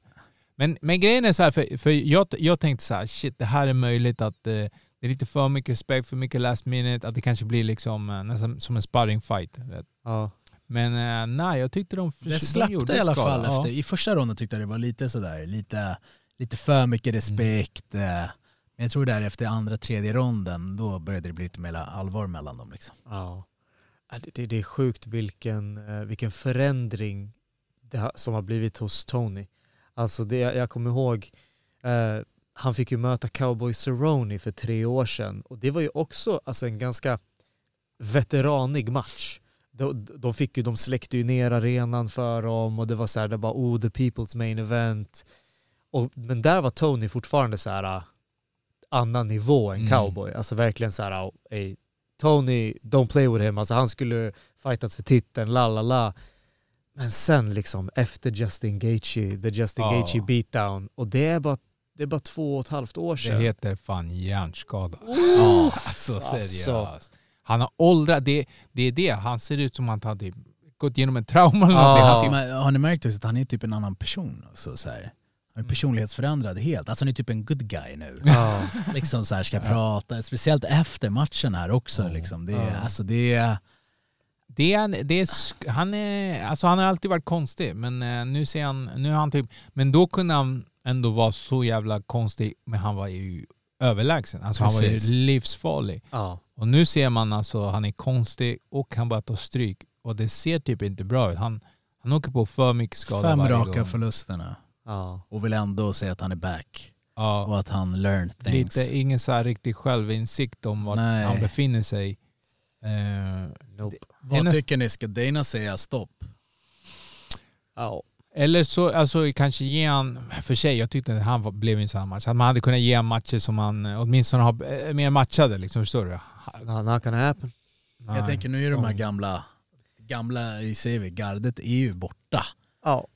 Men, men grejen är så här, för, för jag, jag tänkte så här, shit det här är möjligt att det är lite för mycket respekt, för mycket last minute, att det kanske blir liksom nästan som en sparring fight. vet. Ja. Men eh, nej, jag tyckte de, förs- Det de släppte gjorde i alla skada. fall Ja. efter. I första ronden tyckte jag det var lite sådär, lite, lite för mycket respekt. eh. Men jag tror där efter andra, tredje ronden, då började det bli lite mer allvar mellan dem. Liksom. Ja. Ja, Det, det, är sjukt vilken, eh, vilken förändring har, som har blivit hos Tony. Alltså det, jag kommer ihåg, eh, han fick ju möta Cowboy Cerrone för tre år sedan och det var ju också alltså, en ganska veteranig match. De, de, fick ju, de släckte ju ner arenan för dem och det var så här, det var oh the people's main event. Och, men där var Tony fortfarande så här ah, annan nivå än Mm. cowboy. Alltså verkligen så här, ah, ey, Tony, don't play with him. Alltså han skulle fightats för titeln, la la la. Men sen liksom efter Justin Gaethje, the Justin Ja. Gaethje beatdown. Och det är bara, det är bara två och ett halvt år Det sedan. heter fan hjärnskada. Oh, Alltså seriöst. Alltså. Han har åldrat, det, det är det. Han ser ut som att han typ gått igenom en trauma eller Ja. någonting. Han typ, Men har ni märkt också att han är typ en annan person? Också, så här. Han är personlighetsförändrad helt. Alltså han är typ en good guy nu. Ja. liksom så här, ska prata, speciellt efter matchen här också. Liksom. Det, är, Ja. alltså, det är, det är, det är, han, är, alltså han har alltid varit konstig, men eh, nu ser han, nu är han typ, men då kunde han ändå vara så jävla konstig, men han var ju överlägsen. Alltså han var Precis. ju livsfarlig. ja. Och nu ser man alltså, han är konstig och han bara tar stryk. Och det ser typ inte bra ut. Han, han åker på för mycket skada fem varje raka gång. förlusterna. ja. Och vill ändå säga att han är back. Ja. Och att han learned things. Lite, ingen så här riktig självinsikt om var Nej. han befinner sig. Eh, Nope. Vad tycker ni? Ska Dana säga stopp? Ja. Eller så alltså, kanske ge han, för sig, jag tyckte att han blev en sån här match, att man hade kunnat ge han matcher som han eh, åtminstone har eh, mer matchade, liksom, förstår du? Not, not gonna happen. Jag Nej. tänker nu är de här gamla, gamla säger vi, gardet är ju borta. Ja.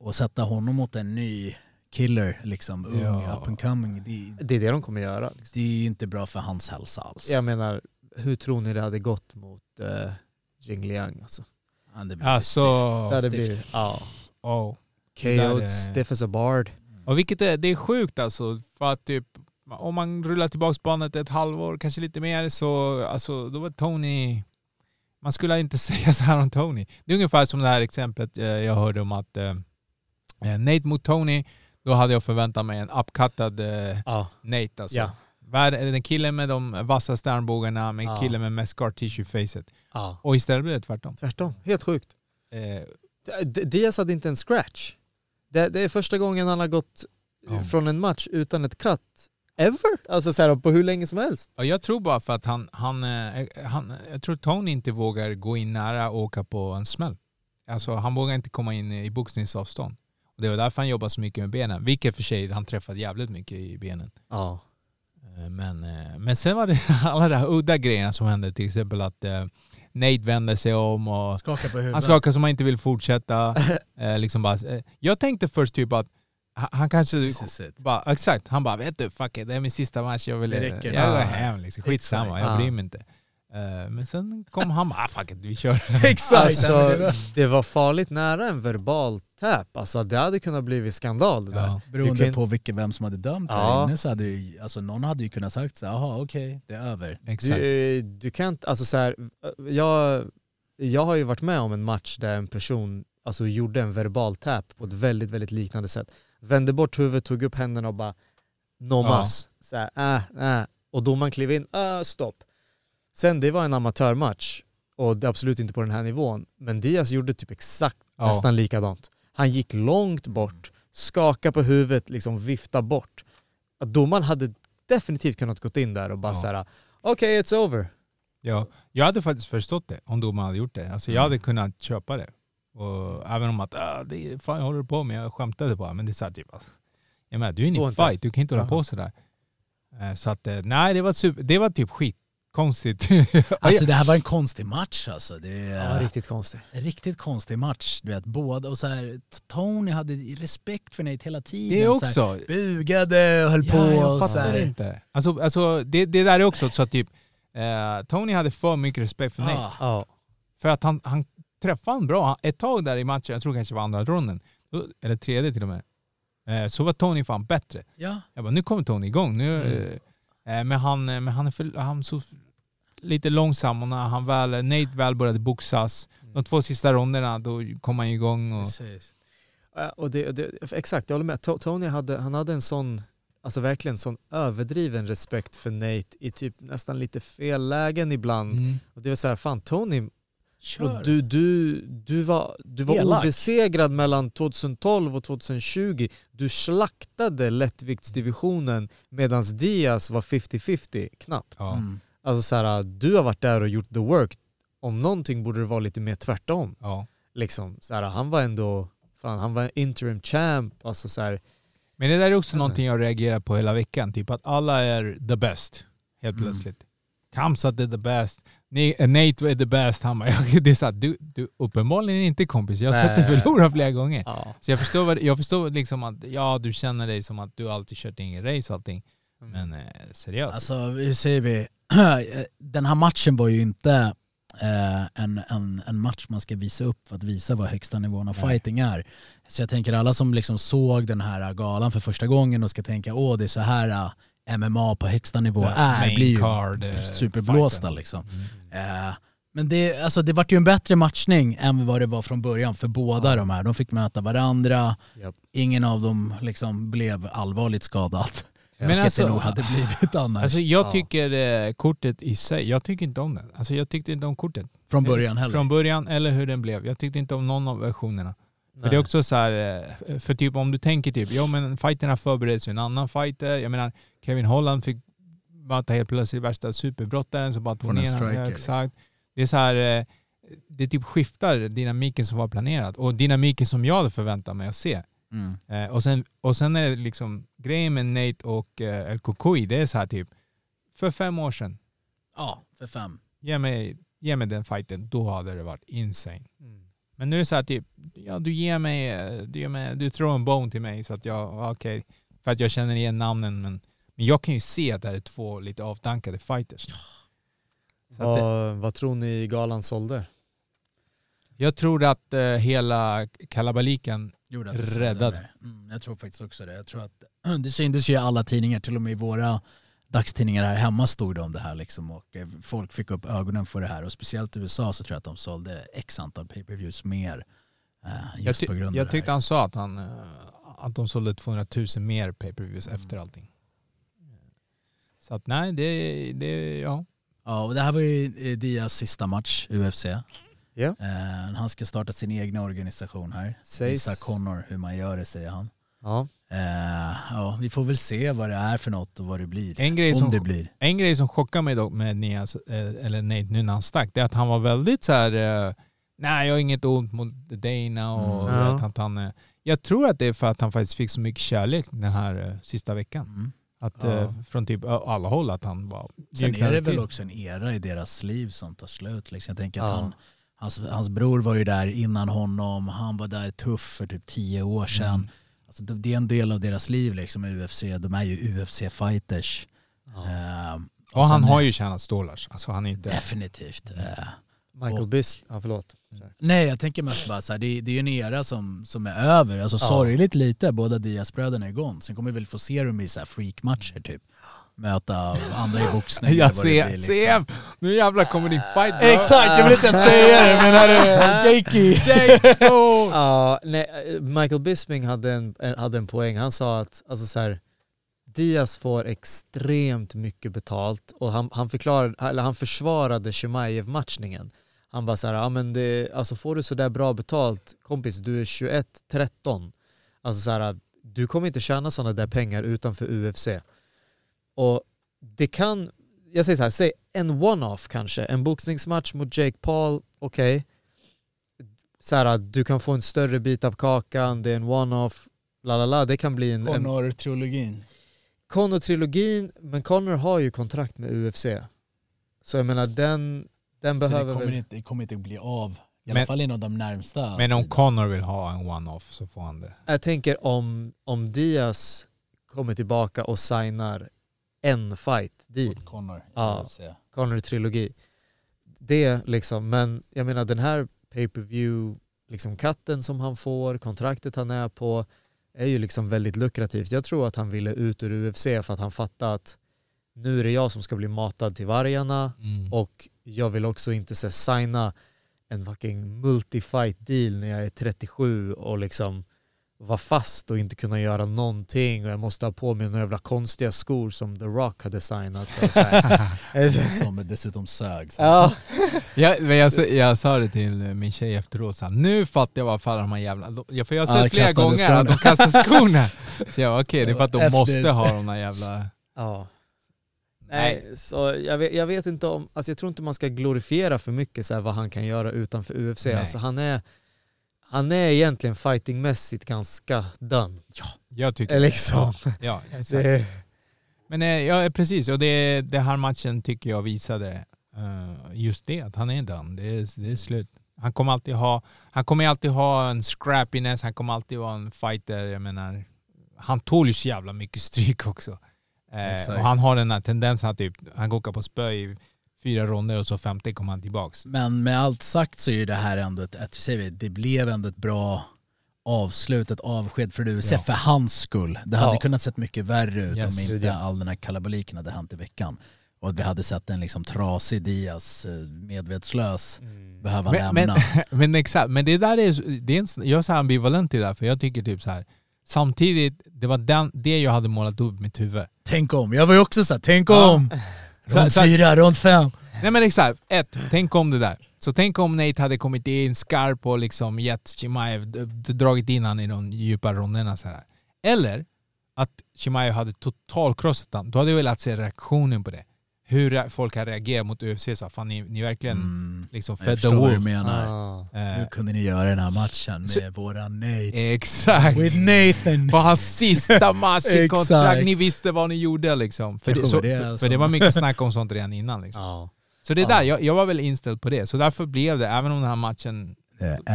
Och sätta honom mot en ny killer, liksom ung, Ja. up and coming. Det, Det är det de kommer göra. Liksom. det är ju inte bra för hans hälsa alls. Jag menar, hur tror ni det hade gått mot uh, Jing Liang? Alltså? Ja, det blir Alltså, Det hade stift. blivit ja, oh. Är- stiff as a bard. Och vilket är, det är sjukt alltså, för att typ om man rullar tillbaka bandet ett halvår, kanske lite mer, så alltså, då var Tony... Man skulle inte säga så här om Tony. Det är ungefär som det här exemplet eh, jag hörde om att eh, eh, Nate mot Tony, då hade jag förväntat mig en upcuttad eh, Ja. Nate alltså. Vär- Den killen med de vassa stjärnbågarna med Ja. killen med mest scar tissue facet. ja. Och istället blev det tvärtom. Tvärtom, helt sjukt. Eh, Diaz hade inte en scratch. Det, det är första gången han har gått Ja. från en match utan ett cut ever. Alltså så här, på hur länge som helst. Ja, jag tror bara för att han, han, eh, han, jag tror Tony inte vågar gå in nära och åka på en smäll. Alltså han vågar inte komma in i boxningsavstånd. Och det var därför han jobbar så mycket med benen. Vilket för sig, han träffade jävligt mycket i benen. Ja. Eh, Men, eh, men sen var det alla de här udda grejerna som hände. Till exempel att eh, Nate vände sig om och Skaka på huvudet. han skakar som han inte vill fortsätta. Eh, liksom bara, eh, jag tänkte först typ att han, han kanske... This is it. Bara, exakt, han bara vet du, fuck it, det är min sista match, jag vill Det räcker. jag går Ja. hem liksom. Skitsamma, Exakt. jag bryr mig inte. Eh, men sen kom han bara, ah, fuck it, vi kör. Exakt! Alltså, det var farligt nära en verbal tap. Alltså det hade kunnat bli skandal det där. Ja. Beroende kan- på vilken, vem som hade dömt Ja. där inne så hade ju, alltså någon hade ju kunnat sagt så här, jaha okej, det är över. Exakt. Du, du kan inte, alltså så här, jag, jag har ju varit med om en match där en person alltså, gjorde en verbal tap på ett väldigt, väldigt liknande sätt. Vände bort huvudet, tog upp händerna och bara nomas. Så här, äh, äh. Och domaren klev in, äh, stopp. Sen det var en amatörmatch och det absolut inte på den här nivån. Men Diaz gjorde typ exakt Ja. nästan likadant. Han gick långt bort, skakade på huvudet, liksom vifta bort. Att domaren hade definitivt kunnat gått in där och bara Ja. så här, okej it's over. Ja, jag hade faktiskt förstått det om domaren hade gjort det. Alltså, jag Mm. hade kunnat köpa det. Och även om att, ah, det är, fan jag håller på med, jag skämtade bara. Men det är så här, typ, alltså, jag menar, du är inne i fight, du kan inte hålla på sådär. Eh, Så att, eh, nej det var, super, det var typ skitkonstigt. Alltså det här var en konstig match alltså. Det är Ja, riktigt konstigt. en riktigt konstig match. Du vet, båda och så här, Tony hade respekt för Nate hela tiden. det Så här, också. bugade och höll på. Ja, jag och så fattar här. inte. Alltså, alltså, det, det där är också så att typ, eh, Tony hade för mycket respekt för mig. Ah, Ja. För att han, han träffade han bra. Han- Ett tag där i matchen, jag tror kanske det var andra ronden, eller tredje till och med, eh, så var Tony fan bättre. ja. Jag bara, nu kommer Tony igång. Nu, eh, men han, men han är för, han så lite långsam och när han väl, Nate väl började boxas, de två sista ronderna, då kom han igång. Och, Precis. Och det, det, exakt, jag håller med. To- Tony hade, han hade en sån, alltså verkligen sån överdriven respekt för Nate i typ nästan lite fel lägen ibland. mm. Och det var så här, fan Tony, Kör. och du, du, du var, du var Elak. obesegrad mellan 2012 och 2020. Du slaktade lättviktsdivisionen medan Diaz var 50-50 knappt. ja. Mm. Alltså så här, du har varit där och gjort the work. Om någonting borde det vara lite mer tvärtom. Ja. Liksom. Så här, han var ändå, fan, han var interim champ. Alltså så här, Men det där är också någonting jag reagerar på hela veckan. Typ att alla är the best, helt Mm. plötsligt. Kamsat är the best. Eh, Nate är the best. Han bara, det är så här, du, du uppenbarligen inte kompis. Jag har sett dig förlora flera gånger. ja. Så jag förstår, jag förstår liksom att ja, du känner dig som att du alltid kört ingen race och allting. Men eh, seriöst. Alltså hur säger vi, den här matchen var ju inte eh, en, en, en match man ska visa upp för att visa vad högsta nivån av Nej. fighting är. Så jag tänker alla som liksom såg den här galan för första gången och ska tänka åh det är så här eh, MMA på högsta nivå The är, blir ju card, eh, superblåsta fighten. liksom. Mm. Eh, men det, alltså, det vart ju en bättre matchning än vad det var från början för båda de här. De fick möta varandra, Japp. ingen av dem liksom blev allvarligt skadad. Men Vilket alltså- det nog hade blivit annars. Alltså jag Ja. tycker eh, kortet i sig, jag tycker inte om det. Alltså jag tyckte inte om kortet. från början heller. Från början eller hur den blev. Jag tyckte inte om någon av versionerna. För det är också så här, eh, för typ om du tänker typ, jo men fighterna förbereds ju en annan fighter. Jag menar, Kevin Holland fick möta helt plötsligt värsta superbrottaren som bara tog ner honom. Ja, liksom. Exakt. Det är så här, eh, det typ skiftar dynamiken som var planerad. Och dynamiken som jag hade förväntat mig att se. Mm. Eh, och, sen, och sen är det liksom, grejen med Nate och eh, El Kokoi, det är så här typ, för fem år sedan, Ja, för fem. ge mig, ge mig den fighten, då hade det varit insane. Mm. Men nu är det så här typ, ja du ger mig, eh, du, ger mig, du throw en bone till mig så att jag, ja, okej, för att jag känner igen namnen men, men jag kan ju se att det här är två lite avdankade fighters. Så att det, Vad, vad tror ni galan sålde? jag tror att eh, hela kalabaliken, Gjorde att det Räddad. Mm, jag tror faktiskt också det. Jag tror att det syntes ju i alla tidningar, till och med i våra dagstidningar här hemma stod det om det här liksom och eh, folk fick upp ögonen för det här och speciellt i USA så tror jag att de sålde x antal pay-per-views mer eh, jag, just ty, på grund jag av det tyckte han sa att, han, eh, att de sålde 200 000 mer pay-per-views Mm. efter allting. Så att nej, det, det ja. Ja, och det här var ju Diaz sista match, UFC. Ja. Eh, han ska starta sin egna organisation här. Sägs- Visa Connor hur man gör det säger han. Ja. Eh, ja, vi får väl se vad det är för något och vad det blir. En grej Om som det blir. En grej som chockar mig dock med Nias, eh, eller Nate nu när han stack, det är att han var väldigt så här. eh, nej jag har inget ont mot Dana och Mm. Ja. att han, Jag tror att det är för att han faktiskt fick så mycket kärlek den här sista veckan. Mm. Att, Ja. från typ alla håll att han bara... Sen är det väl till. också en era i deras liv som tar slut. Liksom. Jag tänker att Ja. han, hans, hans bror var ju där innan honom, han var där tuff för typ tio år sedan. Mm. Alltså, det, det är en del av deras liv liksom, UFC. De är ju UFC-fighters. Ja. Eh, Och han har ju tjänat stålars. Alltså han är inte... Definitivt. Eh, Michael Och- ja förlåt. nej, jag tänker mest bara så här, det, det är ju en era som, som är över. Alltså Ja. sorgligt lite, båda Diaz-bröderna är igång. Sen kommer vi väl få se dem i så här freakmatcher typ. Möta andra i boxning. det ser, blir, liksom. Nu jävlar kommer din fight bro. Exakt, jag vill inte säga det men här är Jakey. Ja, nej, eh, Michael Bisping hade en, en- hade en poäng. Han sa att alltså så här, Diaz får extremt mycket betalt och han, han, förklarade, eller han försvarade Chimaev-matchningen. Han bara så här, ja, men det, alltså får du sådär bra betalt, kompis du är 21-13. Alltså så här, du kommer inte tjäna sådana där pengar utanför UFC. Och det kan, jag säger så här, säg en one-off kanske, en boxningsmatch mot Jake Paul, okej så här, att du kan få en större bit av kakan, det är en one-off, la la la, det kan bli en... en Conor-trilogin. Connor-trilogin, men Connor har ju kontrakt med UFC. Så jag menar den, den Så det behöver kommer, väl... inte, det kommer inte bli av. I Men- alla fall inom de närmsta. Men om. Connor vill ha en one-off så får han det. Jag tänker om, om Diaz kommer tillbaka och signar en fight Mot Connor. Ja. Connor-trilogi. Det liksom, men jag menar den här pay-per-view liksom katten som han får, kontraktet han är på, är ju liksom väldigt lukrativt. Jag tror att han ville ut ur UFC för att han fattade att nu är det jag som ska bli matad till vargarna Mm. och jag vill också inte så, signa en fucking multi-fight deal när jag är 37 och liksom vara fast och inte kunna göra någonting och jag måste ha på mig några jävla konstiga skor som The Rock hade signat. Och så här. Som dessutom sög. Så. ja. Jag, men jag, sa- jag sa det till min tjej efteråt, så här, nu fattar jag varför de här jävla... de- Ja, för jag har Ja, sett flera kastade gånger skorna. att de kastar skorna. Så jag okej, det är för att de Efter- måste ha de där jävla... Ja. Nej, så jag vet, jag vet inte om, alltså jag tror inte man ska glorifiera för mycket så här vad han kan göra utanför UFC. Nej. Alltså han är, han är egentligen fightingmässigt ganska done. Jag tycker liksom. Ja, exakt. Det, Men eh, ja, precis, och det, det här matchen tycker jag visade eh, just det, att han är done. Det är, det är slut. Han kommer alltid ha, han kommer alltid ha en scrappiness, han kommer alltid vara en fighter. Jag menar, han tål ju så jävla mycket stryk också. Eh, och han har den här tendensen att typ, han går på spö i fyra ronder och så femte kommer han tillbaks. Men med allt sagt så är ju det här ändå ett, ett, säger vi, det blev ändå ett bra avslut, ett avsked för UFC Ja. för hans skull. Det hade Ja. kunnat sett mycket värre ut Yes. om inte Ja. all den här kalabaliken hade hänt i veckan. Och att vi hade sett en liksom trasig Diaz, eh, medvetslös, behöva Men, lämna. men, men exakt, men det där är, det är en, jag är så ambivalent till det där, för jag tycker typ så här. Samtidigt, det var den, det jag hade målat upp i mitt huvud. Tänk om, jag var ju också såhär, tänk Ja. om! Rond så- fyra, rond fem. Nej men exakt, ett, tänk om det där. Så tänk om Nate hade kommit in skarp och liksom gett Chimaev, dragit in han i de djupa ronderna så här. Eller att Chimaev hade totalkrossat honom. Då hade jag velat se reaktionen på det. Hur folk har reagerat mot UFC. Så, fan, ni, ni verkligen Mm. liksom Jag fed the wolf. menar. ah. Eh, Nu kunde ni göra den här matchen med Så- våran Nate. exakt. With Nathan! På hans sista match i kontrakt. Ni visste vad ni gjorde liksom. För det, så, var det för, som- för det var mycket snack om sånt redan innan. Liksom. Ja. Så det där, jag, jag var väl inställd på det. Så därför blev det, även om den här matchen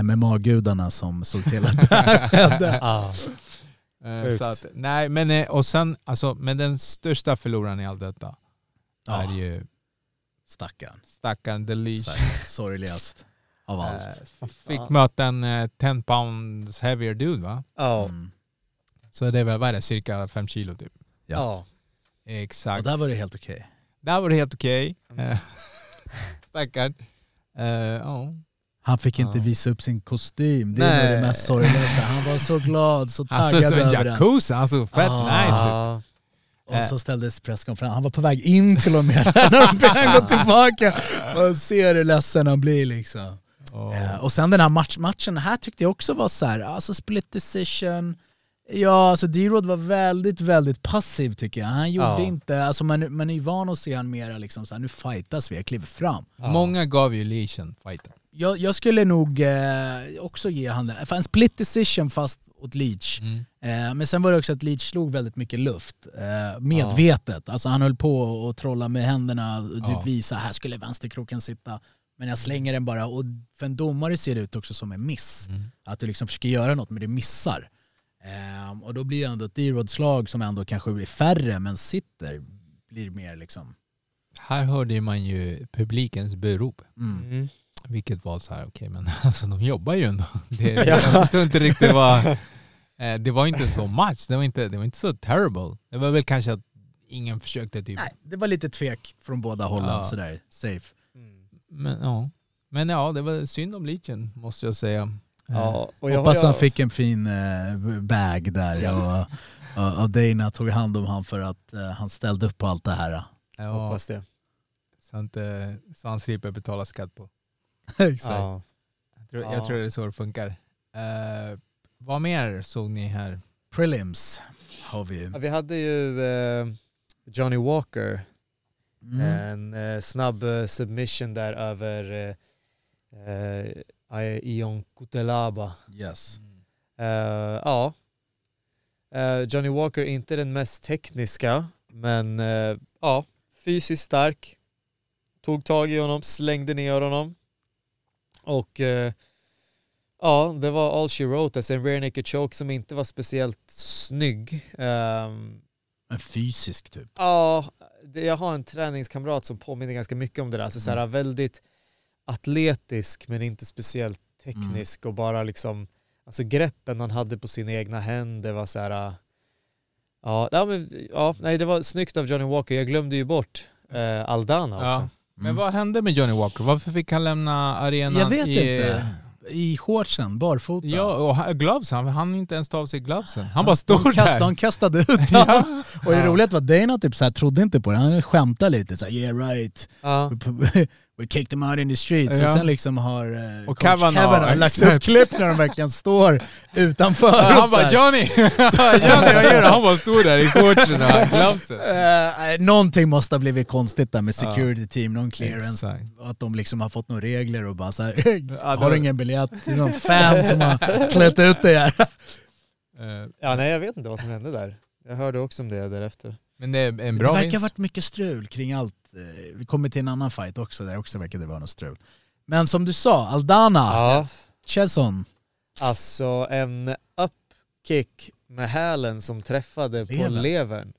MMA-gudarna som såg till att det här skedde. Ah. Så att, nej, men eh, och sen, alltså, men den största förloraren i allt detta Ja. är ju Stackarn. stackaren Delish. Stackarn. Sorgligast av allt. Eh, fick Ja. möta en eh, 10 pounds heavier dude va? Ja. Mm. Så det är väl, vad är det, cirka 5 kilo typ. Ja. Ja. Och Exakt. där var det helt okej. Där var det helt okej. Mm. Eh, Stackarn. Eh, ja. Han fick inte visa upp sin kostym. Det är det mest sorgligaste. Han var så glad, så Han taggad såg som en över den. jacuzzi, han såg fett Ah. nice ut. Och så ställdes presskonferens. Han var på väg in till och med han går tillbaka. Och ser hur ledsen han blir liksom. Oh. Eh, och sen den här match, matchen här tyckte jag också var så här, alltså split decision. Ja, alltså D-Rod var väldigt, väldigt passiv tycker jag. Han gjorde Ja. inte, alltså man, man är ju van att se han mera liksom så här, nu fightas vi, jag kliver fram. Många gav ju Legion fighten. Jag, jag skulle nog eh, också ge han det. För en split decision fast åt Leach. Mm. Eh, men sen var det också att Leach slog väldigt mycket luft. Eh, medvetet. Alltså han höll på och trolla med händerna och typ Ja. visa här skulle vänsterkroken sitta. Men jag slänger den bara. Och för en domare ser det ut också som en miss. Mm. Att du liksom försöker göra något men det missar. Eh, och då blir ändå ett D-Rod-slag som ändå kanske blir färre men sitter, blir mer liksom... Här hörde man ju publikens burop. Mm. Mm. Vilket var så här, okej men alltså de jobbar ju ändå. Det, Jag förstår inte riktigt vad... Eh, det var inte så match, det var inte, det var inte så terrible. Det var väl kanske att ingen försökte typ... Nej, det var lite tvek från båda hållen Ja. sådär, safe. Men ja. Men ja, det var synd om Legion måste jag säga. Eh, Ja, och jag, Hoppas jag, han fick en fin eh, bag där och, och, och Dana tog hand om han för att eh, han ställde upp på allt det här. Ja, hoppas det. så, inte, så han slipper betala skatt på. Exakt. Ja. Jag tror, Ja. jag tror det är så det funkar. Eh, vad mer såg ni här? Prelims har vi. Ja, vi hade ju eh, Johnny Walker, Mm. en eh, snabb submission där över Ion Kutelaba. Yes. Ja. Johnny Walker är inte den mest tekniska, men ja, fysiskt stark. Tog tag i honom, slängde ner honom. Och eh, ja, det var all she wrote. Alltså en rear naked choke som inte var speciellt snygg. Ehm, En fysisk typ. Ja, det, jag har en träningskamrat som påminner ganska mycket om det där. Alltså, så här, väldigt atletisk men inte speciellt teknisk och bara liksom, alltså greppen han hade på sina egna händer var så här. Ja, ja, men, ja nej, det var snyggt av Johnny Walker. Jag glömde ju bort eh, Aldana också. Ja. Men vad hände med Johnny Walker? Varför fick han lämna arenan? Jag vet i, inte. I shortsen, barfota. Ja, och gloves, han hann inte ens ta av sig glovesen. Han bara stod de, kast, där. de kastade ut Ja. Och det roliga var att Dana typ så här, trodde inte på det. Han skämtade lite så här, yeah right. Ja. We kicked them out in the streets. Ja. Och sen liksom har eh, Och coach Kavanaugh, lagt upp klipp när de verkligen står utanför. och han bara. Johnny! Johnny vad gör du? Han bara stod där i shortsen och. Eh, någonting måste ha blivit konstigt där med security team, någon clearance. Exakt. Att de liksom har fått några regler och bara så här, Ja, har det- ingen biljett? Det är någon fan som har klätt ut det här. Eh, ja, nej jag vet inte vad som hände där. Jag hörde också om det därefter. Men det är en Det bra verkar ha varit mycket strul kring allt. Eh, Vi kommer till en annan fight också där också verkar det vara något strul. Men som du sa, Aldana, Ja, Chesson. alltså en upkick med hälen som träffade på Levern.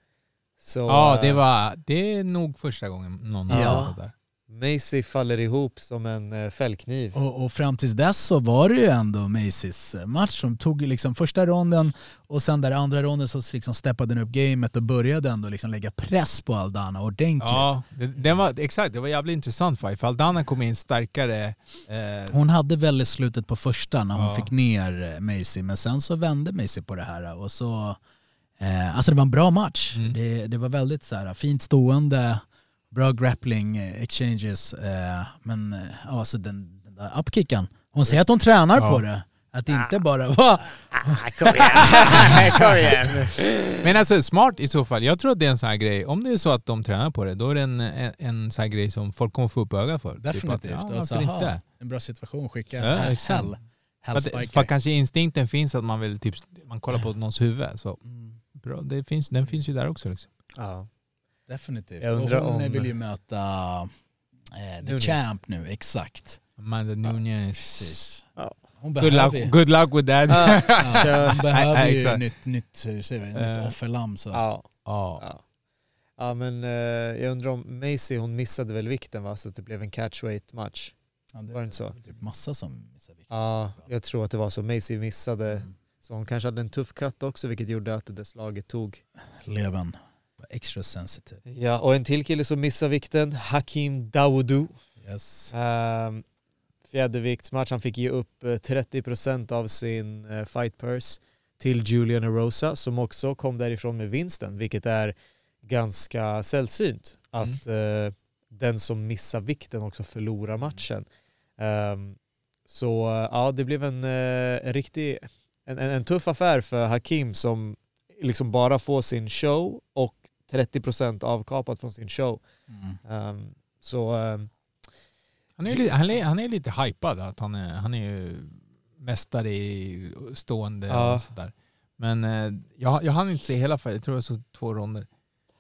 Så, Ja, det, eh, var, det är nog första gången någon har Ja. det där. Macy faller ihop som en eh, fällkniv. Och, och fram tills dess så var det ju ändå Macys match som tog liksom första ronden och sen där andra ronden så liksom steppade den upp gamet och började ändå liksom lägga press på Aldana ordentligt. Ja, det, var, exakt. Det var jävligt intressant fight. För Aldana kom in starkare. Eh, Hon hade väl i slutet på första när hon Ja. fick ner eh, Macy men sen så vände Macy på det här och så eh, Alltså det var en bra match. Mm. Det, det var väldigt så här fint stående, bra grappling eh, exchanges eh, men eh, ja, alltså den, den där upkicken. Hon säger att hon tränar Ja. på det. Att det inte bara var Kom igen! Kom igen! Men alltså smart i så fall. Jag tror att det är en sån här grej. Om det är så att de tränar på det, då är det en, en, en sån här grej som folk kommer få upp öga för. Typ att, definitivt. ja, alltså, inte? En bra situation, skicka Ja, hell, exakt. hell, För, att, för att kanske instinkten finns att man vill typ, man kollar på någons huvud. Så Mm, bra, det finns, den finns ju där också. Liksom. Ja. Definitivt. Jag undrar och hon om- vill ju möta eh, the Nunes. champ nu, exakt. Amanda Nunez. Ja. Hon Good ju, luck, good luck with that. Ja. ja, hon behöver ju exakt. nytt, nytt, hur säger vi, nytt Eh, offerlamm. Så. Ja. Ja. Ja. ja men eh, jag undrar om Macy, hon missade väl vikten va? Så att det blev en catchweight match. Ja, det Var det inte så? Typ massa som missade vikten. Ja, jag tror att det var så. Macy missade. Mm. Så hon kanske hade en tuff cut också vilket gjorde att det slaget tog. Leven extra sensitive. Ja, och en till kille som missade vikten, Hakim Dawoudou. Yes. Um, fjäderviktsmatch, han fick ge upp eh, 30% av sin eh, fight purse till Julian Erosa som också kom därifrån med vinsten, vilket är ganska sällsynt att eh, den som missar vikten också förlorar matchen. Ehm, så eh, ja, det blev en, eh, en riktig en, en, en tuff affär för Hakim som liksom bara får sin show och 30% avkapat från sin show. Mm. Um, så um, Han är, ju lite, han, är, han är lite hypad, att han är, han är ju mästare i stående Ja. och sådär. Men eh, jag, jag hann inte se hela fighten, jag tror jag såg två ronder.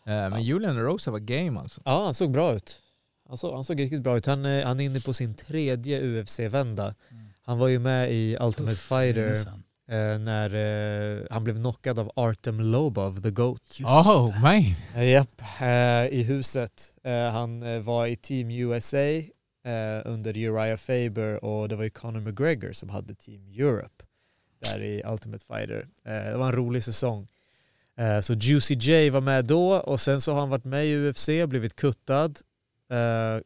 Eh, men Julian Rosa var game alltså. ja, han såg bra ut. Han såg, han såg riktigt bra ut. Han, är- han är inne på sin tredje UFC-vända. Han var ju med i Ultimate Uff, länge Fighter sedan. Eh, när eh, han blev knockad av Artem Lobov, the GOAT. Just Oh man! Eh, Japp, eh, i huset. Eh, han eh, var i Team USA eh, under Uriah Faber och det var ju Conor McGregor som hade Team Europe där i Ultimate Fighter. Eh, det var en rolig säsong. Eh, så Juicy J var med då och sen så har han varit med i UFC, blivit kuttad, eh,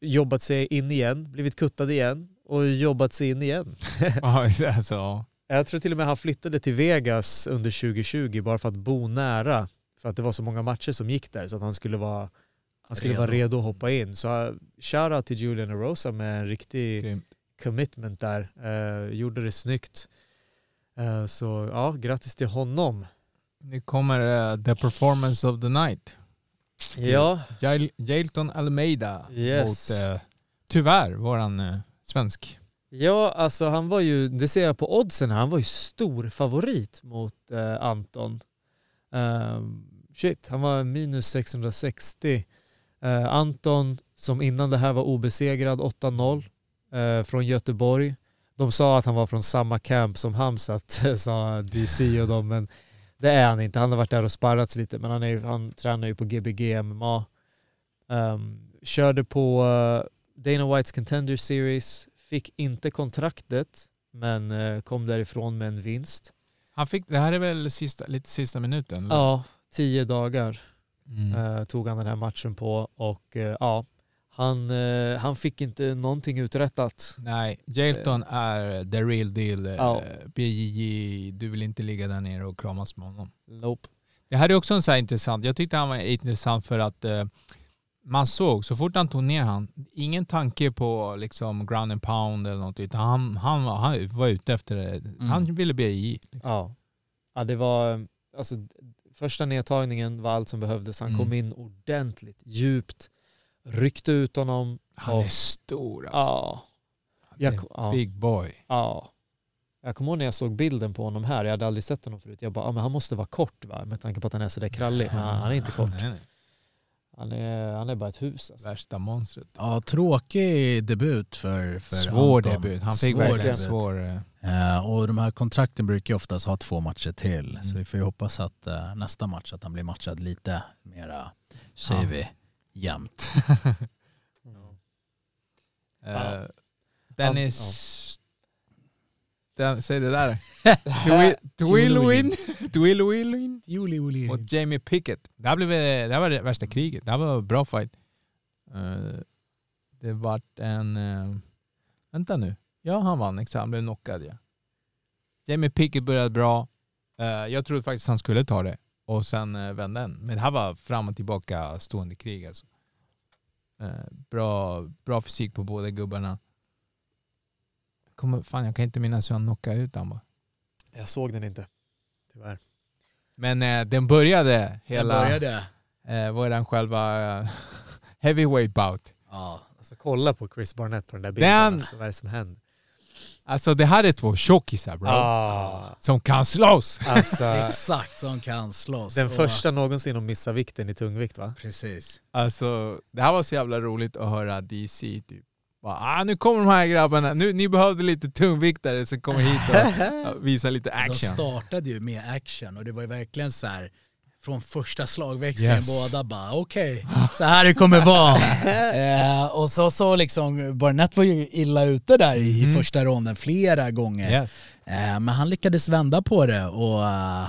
jobbat sig in igen, blivit kuttad igen och jobbat sig in igen. Ja, alltså, Jag tror till och med han flyttade till Vegas under 2020 bara för att bo nära. För att det var så många matcher som gick där så att han skulle vara, han skulle vara Redo. redo att hoppa in. Så uh, shoutout till Julian Rosa med en riktig grymt. commitment där. Uh, gjorde det snyggt. Uh, så ja, grattis till honom. Nu kommer eh, the performance of the night. Ja, Jail, Jailton Almeida Yes. mot, eh, tyvärr, våran eh, svensk ja alltså han var ju, det ser jag på oddsen här, han var ju stor favorit mot eh, Anton. Um, shit, han var minus 660. Eh, Anton, som innan det här var obesegrad, 8-0 eh, från Göteborg. De sa att han var från samma camp som Hamzat, sa DC och dem, men det är han inte. Han har varit där och sparrats lite, men han, är, han tränar ju på Gbg MMA. Um, ehm, körde på eh, Dana Whites Contender Series, fick inte kontraktet, men eh, kom därifrån med en vinst. Han fick, det här är väl sista, lite sista minuten? eller? Ja, tio dagar Mm. eh, tog han den här matchen på och eh, ja, han, eh, han fick inte någonting uträttat. Nej, Jailton är the real deal. Ja. BJJ, du vill inte ligga där nere och kramas med honom. Nope. Det här är också en så här intressant, jag tyckte han var intressant för att man såg, så fort han tog ner han, ingen tanke på liksom ground and pound eller något, utan han, han, var, han var ute efter det. Han ville BJJ. Liksom. Ja. ja, det var alltså första nedtagningen var allt som behövdes. Han Mm. kom in ordentligt, djupt, ryckte ut honom. Han är och, stor alltså. ja, är jag, ja, Big boy. ja. Jag kommer ihåg när jag såg bilden på honom här, jag hade aldrig sett honom förut. Jag bara, ja, men han måste vara kort va? Med tanke på att han är sådär krallig. Men han är inte kort. Nej, nej. Han är, han är bara ett hus. Alltså. Värsta monstret. Ja, tråkig debut för, för Svår Anton. debut. Han fick Svår verkligen debut. svår... Eh, och de här kontrakten brukar ju oftast ha två matcher till. Mm. Så vi får ju hoppas att eh, nästa match att han blir matchad lite mera, säger vi, jämnt. Eh, Dennis... Den, säg det där. Du will win. Du will win. Juli. Mot Jamie Pickett. Det här, blev, det här var det värsta kriget. Det här var en bra fight. Eh, det vart en... eh, vänta nu. Ja, han vann. Exakt. Han blev knockad. Ja. Jamie Pickett började bra. Eh, jag trodde faktiskt han skulle ta det. Och sen uh, vände den. Men det här var fram och tillbaka stående krig alltså. Bra, bra fysik på båda gubbarna. Kommer, fan, jag kan inte minnas hur han knockade ut han bara. Jag såg den inte, tyvärr. Men eh, den började hela... Den började. eh, våran själva eh, heavyweight bout. Ja. Alltså kolla på Chris Barnett på den där bilden. Den- Alltså, vad är det som händer? Alltså det här är två tjockisar bro. Ah, Som kan slåss. alltså, Exakt som kan slåss. den Och- första någonsin att missa vikten i tungvikt va? Precis. Alltså det här var så jävla roligt att höra DC typ. Bara, ah, nu kommer de här grabbarna, nu, ni behövde lite tungviktare som kommer hit och visar lite De action. startade ju med action och det var ju verkligen så här från första slagväxlingen Yes. båda bara okej, så här det kommer vara. eh, och så, så liksom, Barnett var ju illa ute där i Mhm. första ronden flera gånger. Yes. Eh, men han lyckades vända på det och eh,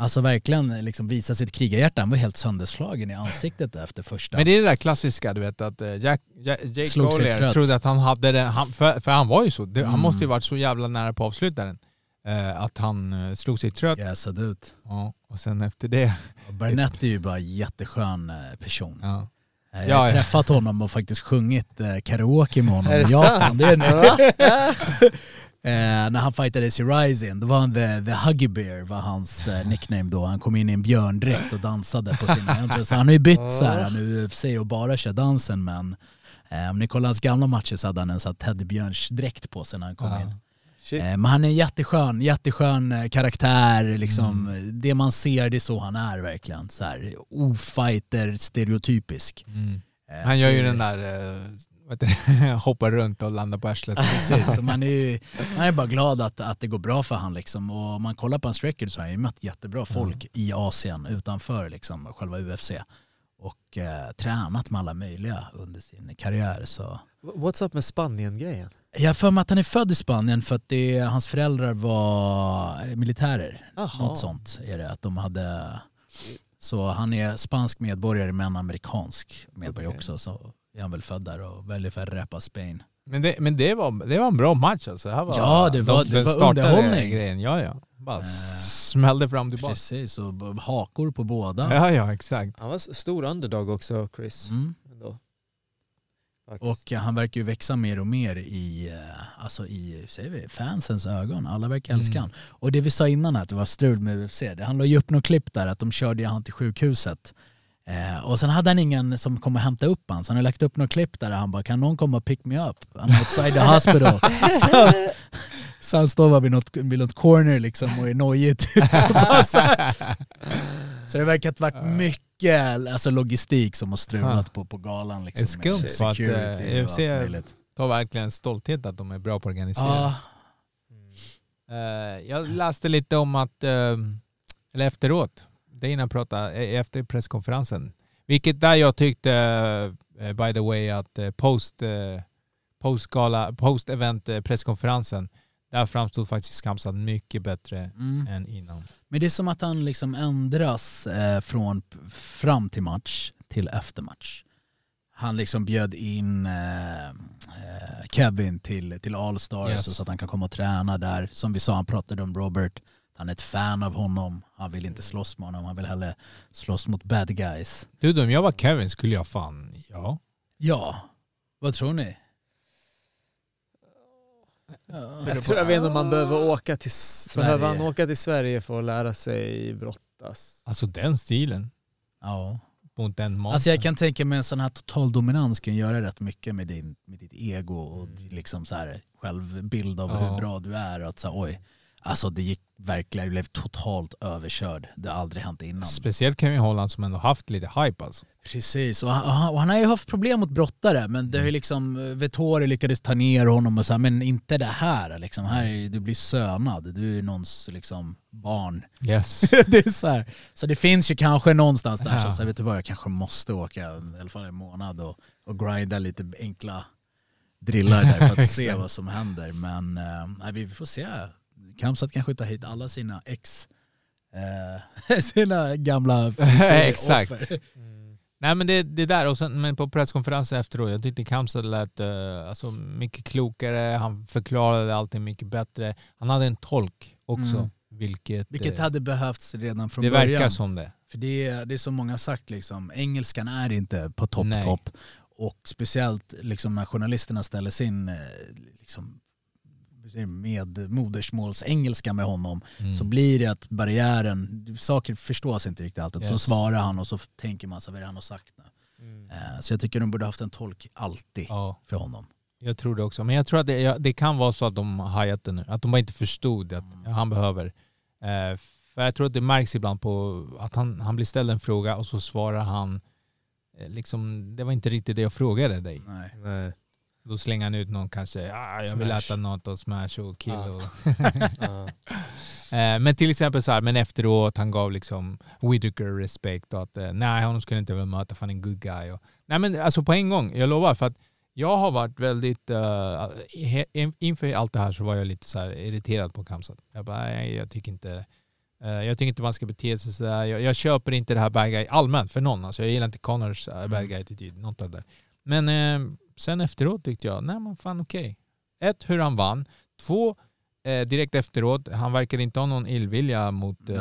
alltså verkligen liksom visa sitt krigarhjärta. Han var helt sönderslagen i ansiktet efter första. Men det är det där klassiska du vet att eh, Jack, Jack, Jake Collier trött. trodde att han hade det, han, för, för han var ju så, det, han Mm. måste ju varit så jävla nära på avslutaren. Eh, att han eh, slog sig trött. Jäsad ut. Ja, och sen efter det, Och Barnett är ju bara en jätteskön eh, person. ja. Eh, Jag Ja, har ja. träffat honom och faktiskt sjungit karaoke med honom i Japan. Det är, när han fightades i Rising, då var han the, the Huggy Bear var hans eh, nickname då. Han kom in i en björndräkt och dansade på sina. Så han har ju bytt så här nu UFC och bara kör dansen men eh, om ni kollar hans gamla matcher så hade han en sån teddybjörnsdräkt på sig när han kom Ja. in. Eh, Men han är en jätteskön, jätteskön eh, karaktär. Liksom. Mm. Det man ser, det är så han är verkligen. Så här, ofighter, stereotypisk. Mm. Eh, Han gör ju den där, hoppar runt och landar på arslet. Precis, så man är, ju, man är bara glad att, att det går bra för han. Liksom. Och om man kollar på hans record så har han ju mött jättebra folk i Asien utanför liksom, själva UFC. Och eh, tränat med alla möjliga under sin karriär. Så. What's up med Spanien-grejen? Jag för mig att han är född i Spanien för att det, hans föräldrar var militärer. Jaha. Något sånt är det. Att de hade, så han är spansk medborgare men amerikansk medborgare Okej. också. Så är han väl född där och väljer för att rappa Spain. Men, det, men det, var, det var en bra match alltså. Det här var, Ja, det var- de, det var underhållning. grejen. Ja, ja. Bara Eh, smällde fram tillbaka. Precis, och hakor på båda. Ja, ja, exakt. Han var stor underdog också, Chris. Mm. Och eh, han verkar ju växa mer och mer i, eh, alltså i säger vi, fansens ögon. Alla verkar älska Mm. han. Och det vi sa innan att det var strul med UFC, det, han la ju upp något klipp där att de körde han till sjukhuset. Eh, och sen hade han ingen som kom och hämtade upp han så han har lagt upp något klipp där han bara kan någon komma och pick me up? I'm outside the hospital. så, så han står bara vid något, vid något corner liksom och är nojig typ. Så, det verkar ha varit mycket alltså, logistik som har strulat på, på galan. Liksom, Ett skumt med på att, security eh, och UFC allt möjligt. Det var verkligen stolthet att de är bra på att organisera. Ja, Eh, jag läste lite om att, eh, eller efteråt, Dana pratade eh, efter presskonferensen, vilket där jag tyckte, eh, by the way, att eh, post, eh, post-gala, post-event eh, presskonferensen, där framstod faktiskt Kamsat mycket bättre mm. än innan. Men det är som att han liksom ändras eh, från fram till match till efter match. Han liksom bjöd in eh, eh, Kevin till, till All-Stars Yes. så att han kan komma och träna där. Som vi sa, han pratade om Robert. Han är ett fan av honom. Han vill inte slåss med honom. Han vill hellre slåss mot bad guys. Du, om jag var Kevin skulle jag fan, ja. Ja, vad tror ni? Jag, tror, jag vet inte om man behöver åka till, Sverige. behöver han åka till Sverige för att lära sig brottas. Alltså den stilen Ja. mot den maten. Alltså jag kan tänka mig en sån här total dominans kan göra rätt mycket med, din, med ditt ego och liksom så här självbild av Mm. Ja. hur bra du är. Att så här, oj, alltså det gick verkligen, jag blev totalt överkörd. Det har aldrig hänt innan. Speciellt Kevin Holland som ändå haft lite hype alltså. Precis, och han, och han, har ju haft problem mot brottare men det har ju liksom, Vettori lyckades ta ner honom och här, men inte det här liksom. Här är, du blir sönad, du är någons liksom barn. Yes. det är så, här. så det finns ju kanske någonstans där Ja. som säger, vet du vad, jag kanske måste åka i alla fall en månad och, och grinda lite enkla drillar där för att se vad som händer. Men eh, nej, vi får se. Kamsat kanske tar hit alla sina ex, eh, sina gamla Exakt. offer. Nej men det, det där, och sen, men på presskonferensen efteråt, jag tyckte Kamsa lät uh, alltså, mycket klokare, han förklarade allting mycket bättre. Han hade en tolk också, Mm. vilket, Vilket eh, hade behövts redan från det början. verkar som det. För det är, det är som många sagt, liksom, engelskan är inte på topp topp. Och speciellt liksom, när journalisterna ställer sin eh, liksom, med modersmålsengelska med honom Mm. så blir det att barriären, saker förstås inte riktigt alltid. Så Yes. svarar han och så tänker man så vad är det han har sagt nu? Eh, så jag tycker de borde haft en tolk alltid Ja, för honom. jag tror det också. Men jag tror att det, ja, det kan vara så att de har hajat det nu. Att de bara inte förstod att Mm. han behöver. Eh, för jag tror att det märks ibland på att han, han blir ställd en fråga och så svarar han eh, liksom, det var inte riktigt det jag frågade dig. Nej. Nej. Då slänger han ut någon kanske, ah, jag vill Smash. äta något och smash och kill. Ja. Och. Eh, men till exempel så här, men efteråt han gav liksom Whitaker respekt och att eh, nej honom skulle inte väl möta för han är en good guy. Och, nej men alltså på en gång, jag lovar för att jag har varit väldigt, uh, inför allt det här så var jag lite så här irriterad på Kamsat. Jag bara, nej jag tycker inte, eh, jag tycker inte man ska bete sig sådär. Jag, jag köper inte det här bad guy allmänt för någon. Alltså jag gillar inte Connors uh, bad guy attityd, något av det där. Men eh, sen efteråt tyckte jag, nej men fan okej. Ett, hur han vann. Två, eh, direkt efteråt, han verkade inte ha någon illvilja mot eh.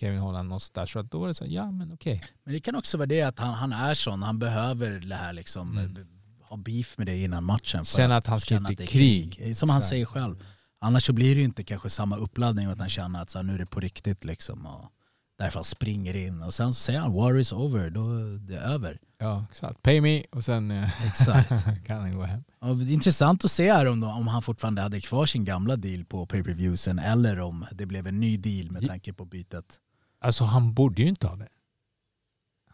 Kevin Holland och så att då var det så, ja men okej. Men det kan också vara det att han, han är sån, han behöver det här liksom, Mm. eh, ha beef med dig innan matchen. Sen att han ska inte att det är krig. Som han säger själv. Annars så blir det ju inte kanske samma uppladdning att han känner att så här, nu är det på riktigt liksom. Och därför han springer in och sen så säger han war is over, då är det över. Ja, exakt. Pay me och sen eh, Exakt. kan han gå hem. Och det är intressant att se här om, om han fortfarande hade kvar sin gamla deal på pay-per-viewsen eller om det blev en ny deal med tanke på bytet. Alltså han borde ju inte ha det.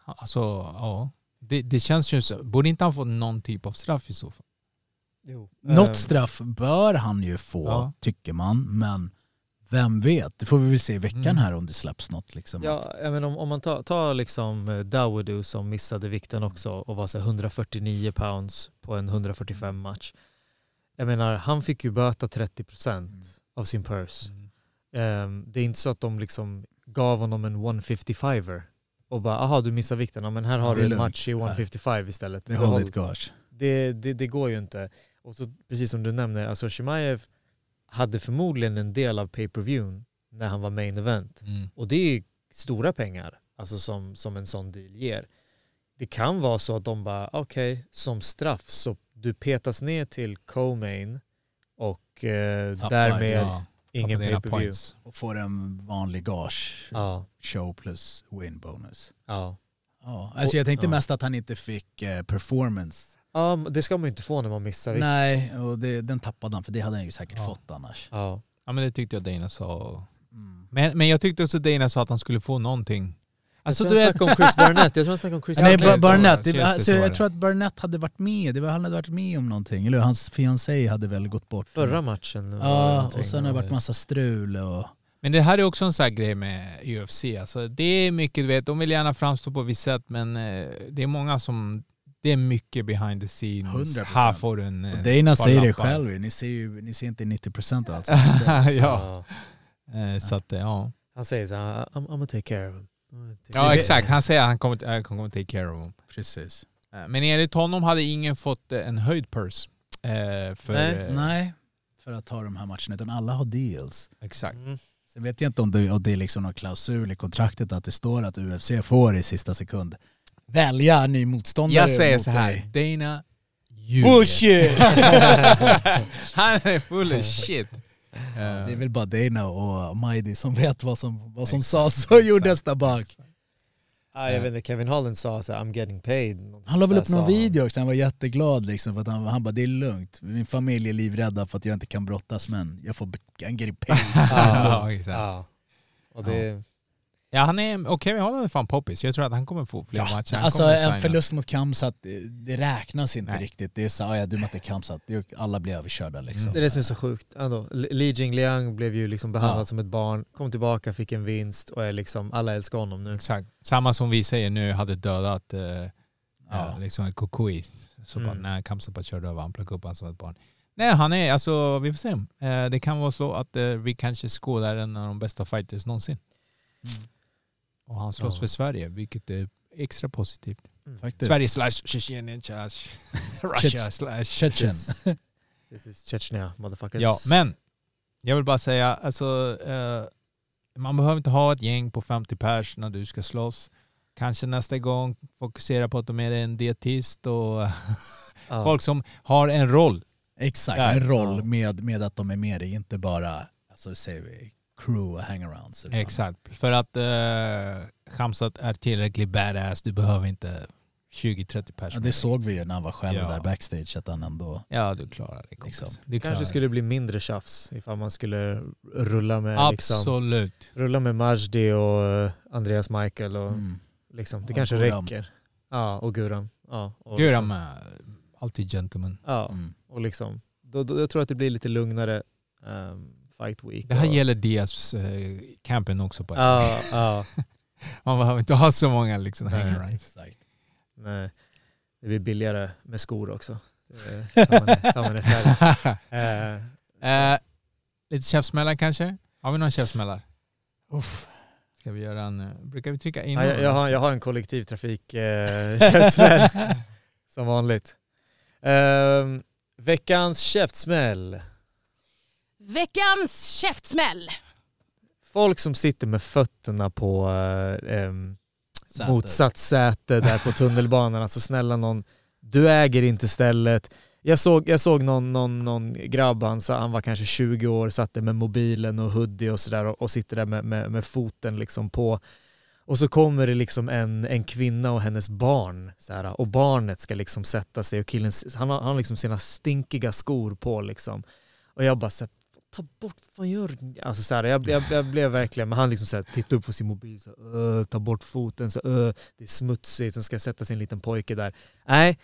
Alltså, ja. Det, det känns ju så. Borde inte han få någon typ av straff i så fall? Jo. Något Ehm, straff bör han ju få, Ja. tycker man. Men vem vet? Det får vi väl se i veckan Mm. här om det släpps något. Liksom. Ja, jag menar, om, om man tar, tar liksom eh, Dawodu som missade vikten också och var så här 149 pounds på en 145 match. Jag menar, han fick ju böta 30% av sin purse. Ehm, det är inte så att de liksom gav honom en 155er och bara aha du missar vikten, ja, men här har du en lugnt. match i 155 istället. Det Behåll- håller ditt gage. det, det, det går ju inte. Och så precis som du nämner, alltså Shimaev hade förmodligen en del av pay-per-viewn när han var main event. Mm. Och det är ju stora pengar alltså som, som en sån deal ger. Det kan vara så att de bara, okej, som straff så du petas ner till co-main och eh, Tappar, därmed Ja, ingen dina pay-per-view. points. Och får en vanlig gage. Ja, Show plus win bonus. ja. Ja, alltså jag tänkte Ja. mest att han inte fick eh, performance. Ja, det ska man ju inte få när man missar vikt. Nej, och det, den tappade han för det hade han ju säkert Ja. fått annars. Ja. Ja men det tyckte jag Dana sa. Mm. Men, men jag tyckte också Dana sa att han skulle få någonting. Alltså jag du tror han snackade om Chris Barnett. Jag tror han snackade om Chris Nej, okej, Bar- så- Barnett. Det, alltså, jag tror att Barnett hade varit med. Det var, han hade varit med om någonting. Eller hans fiancé hade väl gått bort. Förra matchen. Ja, och sen har det varit massa strul och... men det här är också en sån här grej med UFC. Alltså, det är mycket, du vet, de vill gärna framstå på visst sätt men eh, det är många som, det är mycket behind the scenes. 100%. Här får du en... eh, Och Dana par säger det själv. Ni ser ju ni ser inte 90% av allt som händer. ja. Ja. Eh, Så att, eh, ja. Han säger så här, I'm, I'm gonna take care of him. Ja exakt, han säger att han kommer, han kommer take care of him. Precis. Eh, Men enligt honom hade ingen fått eh, en höjd purse. eh, För, Nej. eh, Nej, för att ta de här matcherna. Utan alla har deals. Exakt. Mm. Sen vet jag inte om det, om det är liksom någon klausul i kontraktet att det står att UFC får i sista sekund välja en ny motståndare. Jag säger mot så här, dig. Dana ljuger. Bullshit! Han är full of shit. Det är väl bara Dana och Majdi som vet vad som, vad som sades och gjordes där bak. ah, jag vet inte, Kevin Holland sa så I'm getting paid. Han la väl upp någon video också, han var jätteglad liksom för att han, han bara det är lugnt. Min familj är livrädda för att jag inte kan brottas men jag får I'm getting paid. Ja, exakt. Ja. Och det, Ja, han är, och Kevin Holland är fan poppis. Jag tror att han kommer få fler matcher. Han alltså en förlust mot Kamsat, det, det räknas inte Nej. riktigt. Det är så, ah, ja, du mötte Kamsat, alla blir överkörda liksom. det är det som är så sjukt. Ändå. Li Jingliang blev ju liksom behandlad Ja. som ett barn, kom tillbaka, fick en vinst och är liksom, alla älskar honom nu. Exakt. Samma som vi säger nu hade dödat eh, ja. Ja. liksom en Kukui. Så Mm. bara, när Kamsat bara körde över han plockade upp han som ett barn. Nej, han är, alltså vi får se. Eh, det kan vara så att eh, vi kanske skådar en av de bästa fighters någonsin. Mm. Och han slåss Ja. för Sverige, vilket är extra positivt. Faktiskt. Sverige slash Tjetjenien slash Russia slash... Chechen. This is Chechnya, motherfuckers. Ja, men jag vill bara säga, alltså, eh, man behöver inte ha ett gäng på 50 pers när du ska slåss. Kanske nästa gång fokusera på att de är en dietist och Ja. folk som har en roll. Exakt, Där. en roll med, med att de är med dig, inte bara alltså, säger vi, crew och hangarounds. Exakt. För att uh, Khamzat är tillräckligt badass, du behöver inte 20-30 pers. Ja, det såg vi ju när han var själv Ja. där backstage, att han ändå... Ja, du klarar det. Liksom. Du klarar kanske det. skulle bli mindre tjafs ifall man skulle rulla med, liksom, Absolut. rulla med Majdi och eh, Andreas Michael. Och, Mm. liksom, det Och kanske Guram. räcker. Ja, och Guram. Ja, och Guram Liksom, är alltid gentleman. ja, Mm. och liksom, då, då, jag tror att det blir lite lugnare um, fight week. Det här och, gäller Diaz eh, campen också. På Ja, ja. Man behöver inte ha så många liksom, Nej. hangarounds. Exakt. Nej, det blir billigare med skor också. Tar man, tar man själv. Eh, Eh, lite käftsmällar kanske? Har vi några käftsmällar? Uff. Ska vi göra en... eh, Brukar vi trycka in ja, jag, jag, har, jag har en kollektivtrafik eh, käftsmäll som vanligt. Ehm, veckans käftsmäll. Veckans käftsmäll. Folk som sitter med fötterna på eh, Säte. motsatt säte där på tunnelbanan. Alltså snälla någon, du äger inte stället. jag såg, jag såg någon, någon, någon grabb, han, sa- han var kanske 20 år, satt där med mobilen och hoodie och sådär och, och sitter där med, med, med foten liksom på. Och så kommer det liksom en, en kvinna och hennes barn så här, och barnet ska liksom sätta sig och killen, han har, han har liksom sina stinkiga skor på liksom. Och jag bara så här, ta bort, vad fan gör du? Alltså så här, jag, jag, jag blev verkligen, men han liksom så här, tittade upp på sin mobil, så här, "Öh, ta bort foten, så, "Öh, det är smutsigt, sen ska jag sätta sin liten pojke där. Nej,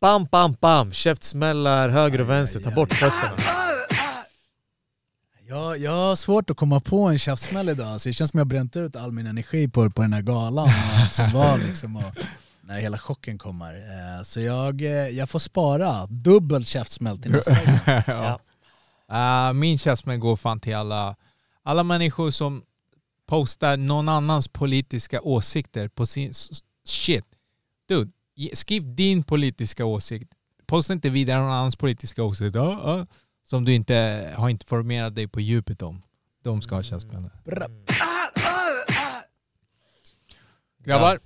bam, bam, bam, käftsmällar höger och vänster, ta bort fötterna. Jag, jag har svårt att komma på en käftsmäll idag, så det känns som jag bränt ut all min energi på, på den här galan och allt som var liksom, och när hela chocken kommer. Eh, Så jag, eh, jag får spara dubbel käftsmäll till nästa gång. ja. Ah, min käftsmäll går fan till alla, alla människor som postar någon annans politiska åsikter på sin... Shit. Dude, skriv din politiska åsikt. Posta inte vidare någon annans politiska åsikt. Ja, ja, som du inte har informerat dig på djupet om. De ska ha käftsmällar. Bra. Grabbar,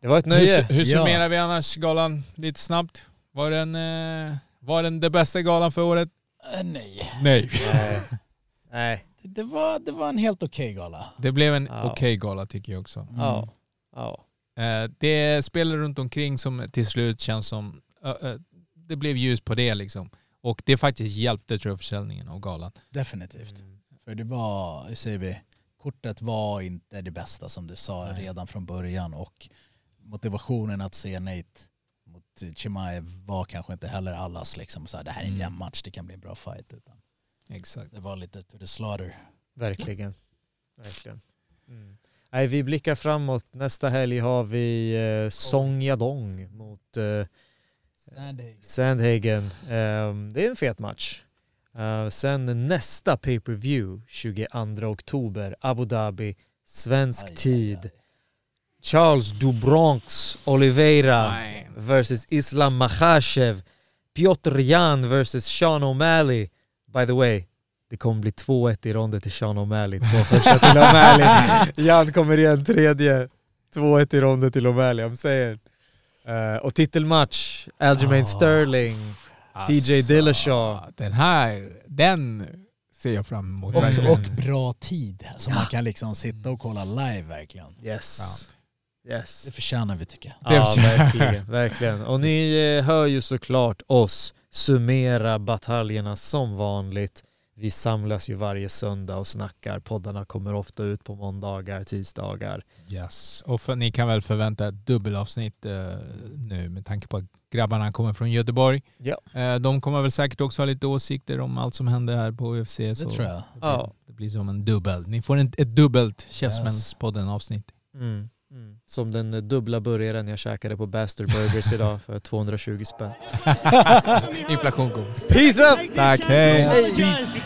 Det var ett nöje. hur, hur Ja. summerar vi annars galan lite snabbt? Var den, eh, var den det bästa galan för året? Eh, Nej, Nej. Nej. Nej. det, var, det var en helt okej gala. Det blev en Ja. okej gala tycker jag också. Ja. Ja. Eh, Det är spel runt omkring som till slut känns som... ö, Det blev ljus på det liksom. Och det faktiskt hjälpte tror jag försäljningen av galan. Definitivt. För det var, hur säger vi, kortet var inte det bästa som du sa Nej. redan från början och motivationen att se Nate Chimaev var kanske inte heller allas liksom så här, det här är en Mm. jämn match, det kan bli en bra fight. Utan Exakt. det var lite to the slaughter. Verkligen. Verkligen. Mm. Nej, vi blickar framåt. Nästa helg har vi eh, Song Yadong mot eh, Sandhagen. Ehm, det är en fet match. Eh, sen nästa pay-per-view 22 oktober, Abu Dhabi, svensk Aj, aj, tid. aj. Charles Dubronx Oliveira Nej. versus Islam Makhachev. Piotr Jan versus Sean O'Malley. By the way, det kommer bli 2-1 i ronden till Sean O'Malley. Två första till O'Malley. Jan kommer igen, tredje. 2-1 i ronden till O'Malley, I'm saying. Eh, och titelmatch, Aljamain Ah. Sterling. TJ Dillashaw. Alltså, Den här, den ser jag fram emot. Och, och bra tid, så man kan liksom sitta och kolla live verkligen. Yes. Yes. Det förtjänar vi tycker jag. Det Ja, verkligen, verkligen. Och ni eh, hör ju såklart oss summera bataljerna som vanligt. Vi samlas ju varje söndag och snackar. Poddarna kommer ofta ut på måndagar, tisdagar. Yes. Och för, ni kan väl förvänta ett dubbelavsnitt eh, nu med tanke på att grabbarna kommer från Göteborg. Ja. Eh, de kommer väl säkert också ha lite åsikter om allt som händer här på UFC. Det så tror jag. Det, Ja. det blir som en dubbel. Ni får en, ett dubbelt Käftsmällspodden avsnitt. Mm. Mm. Som den dubbla burgaren jag käkade på Bastard Burgers idag för 220 spänn. Inflation går. Peace up! Tack, hej! Apologize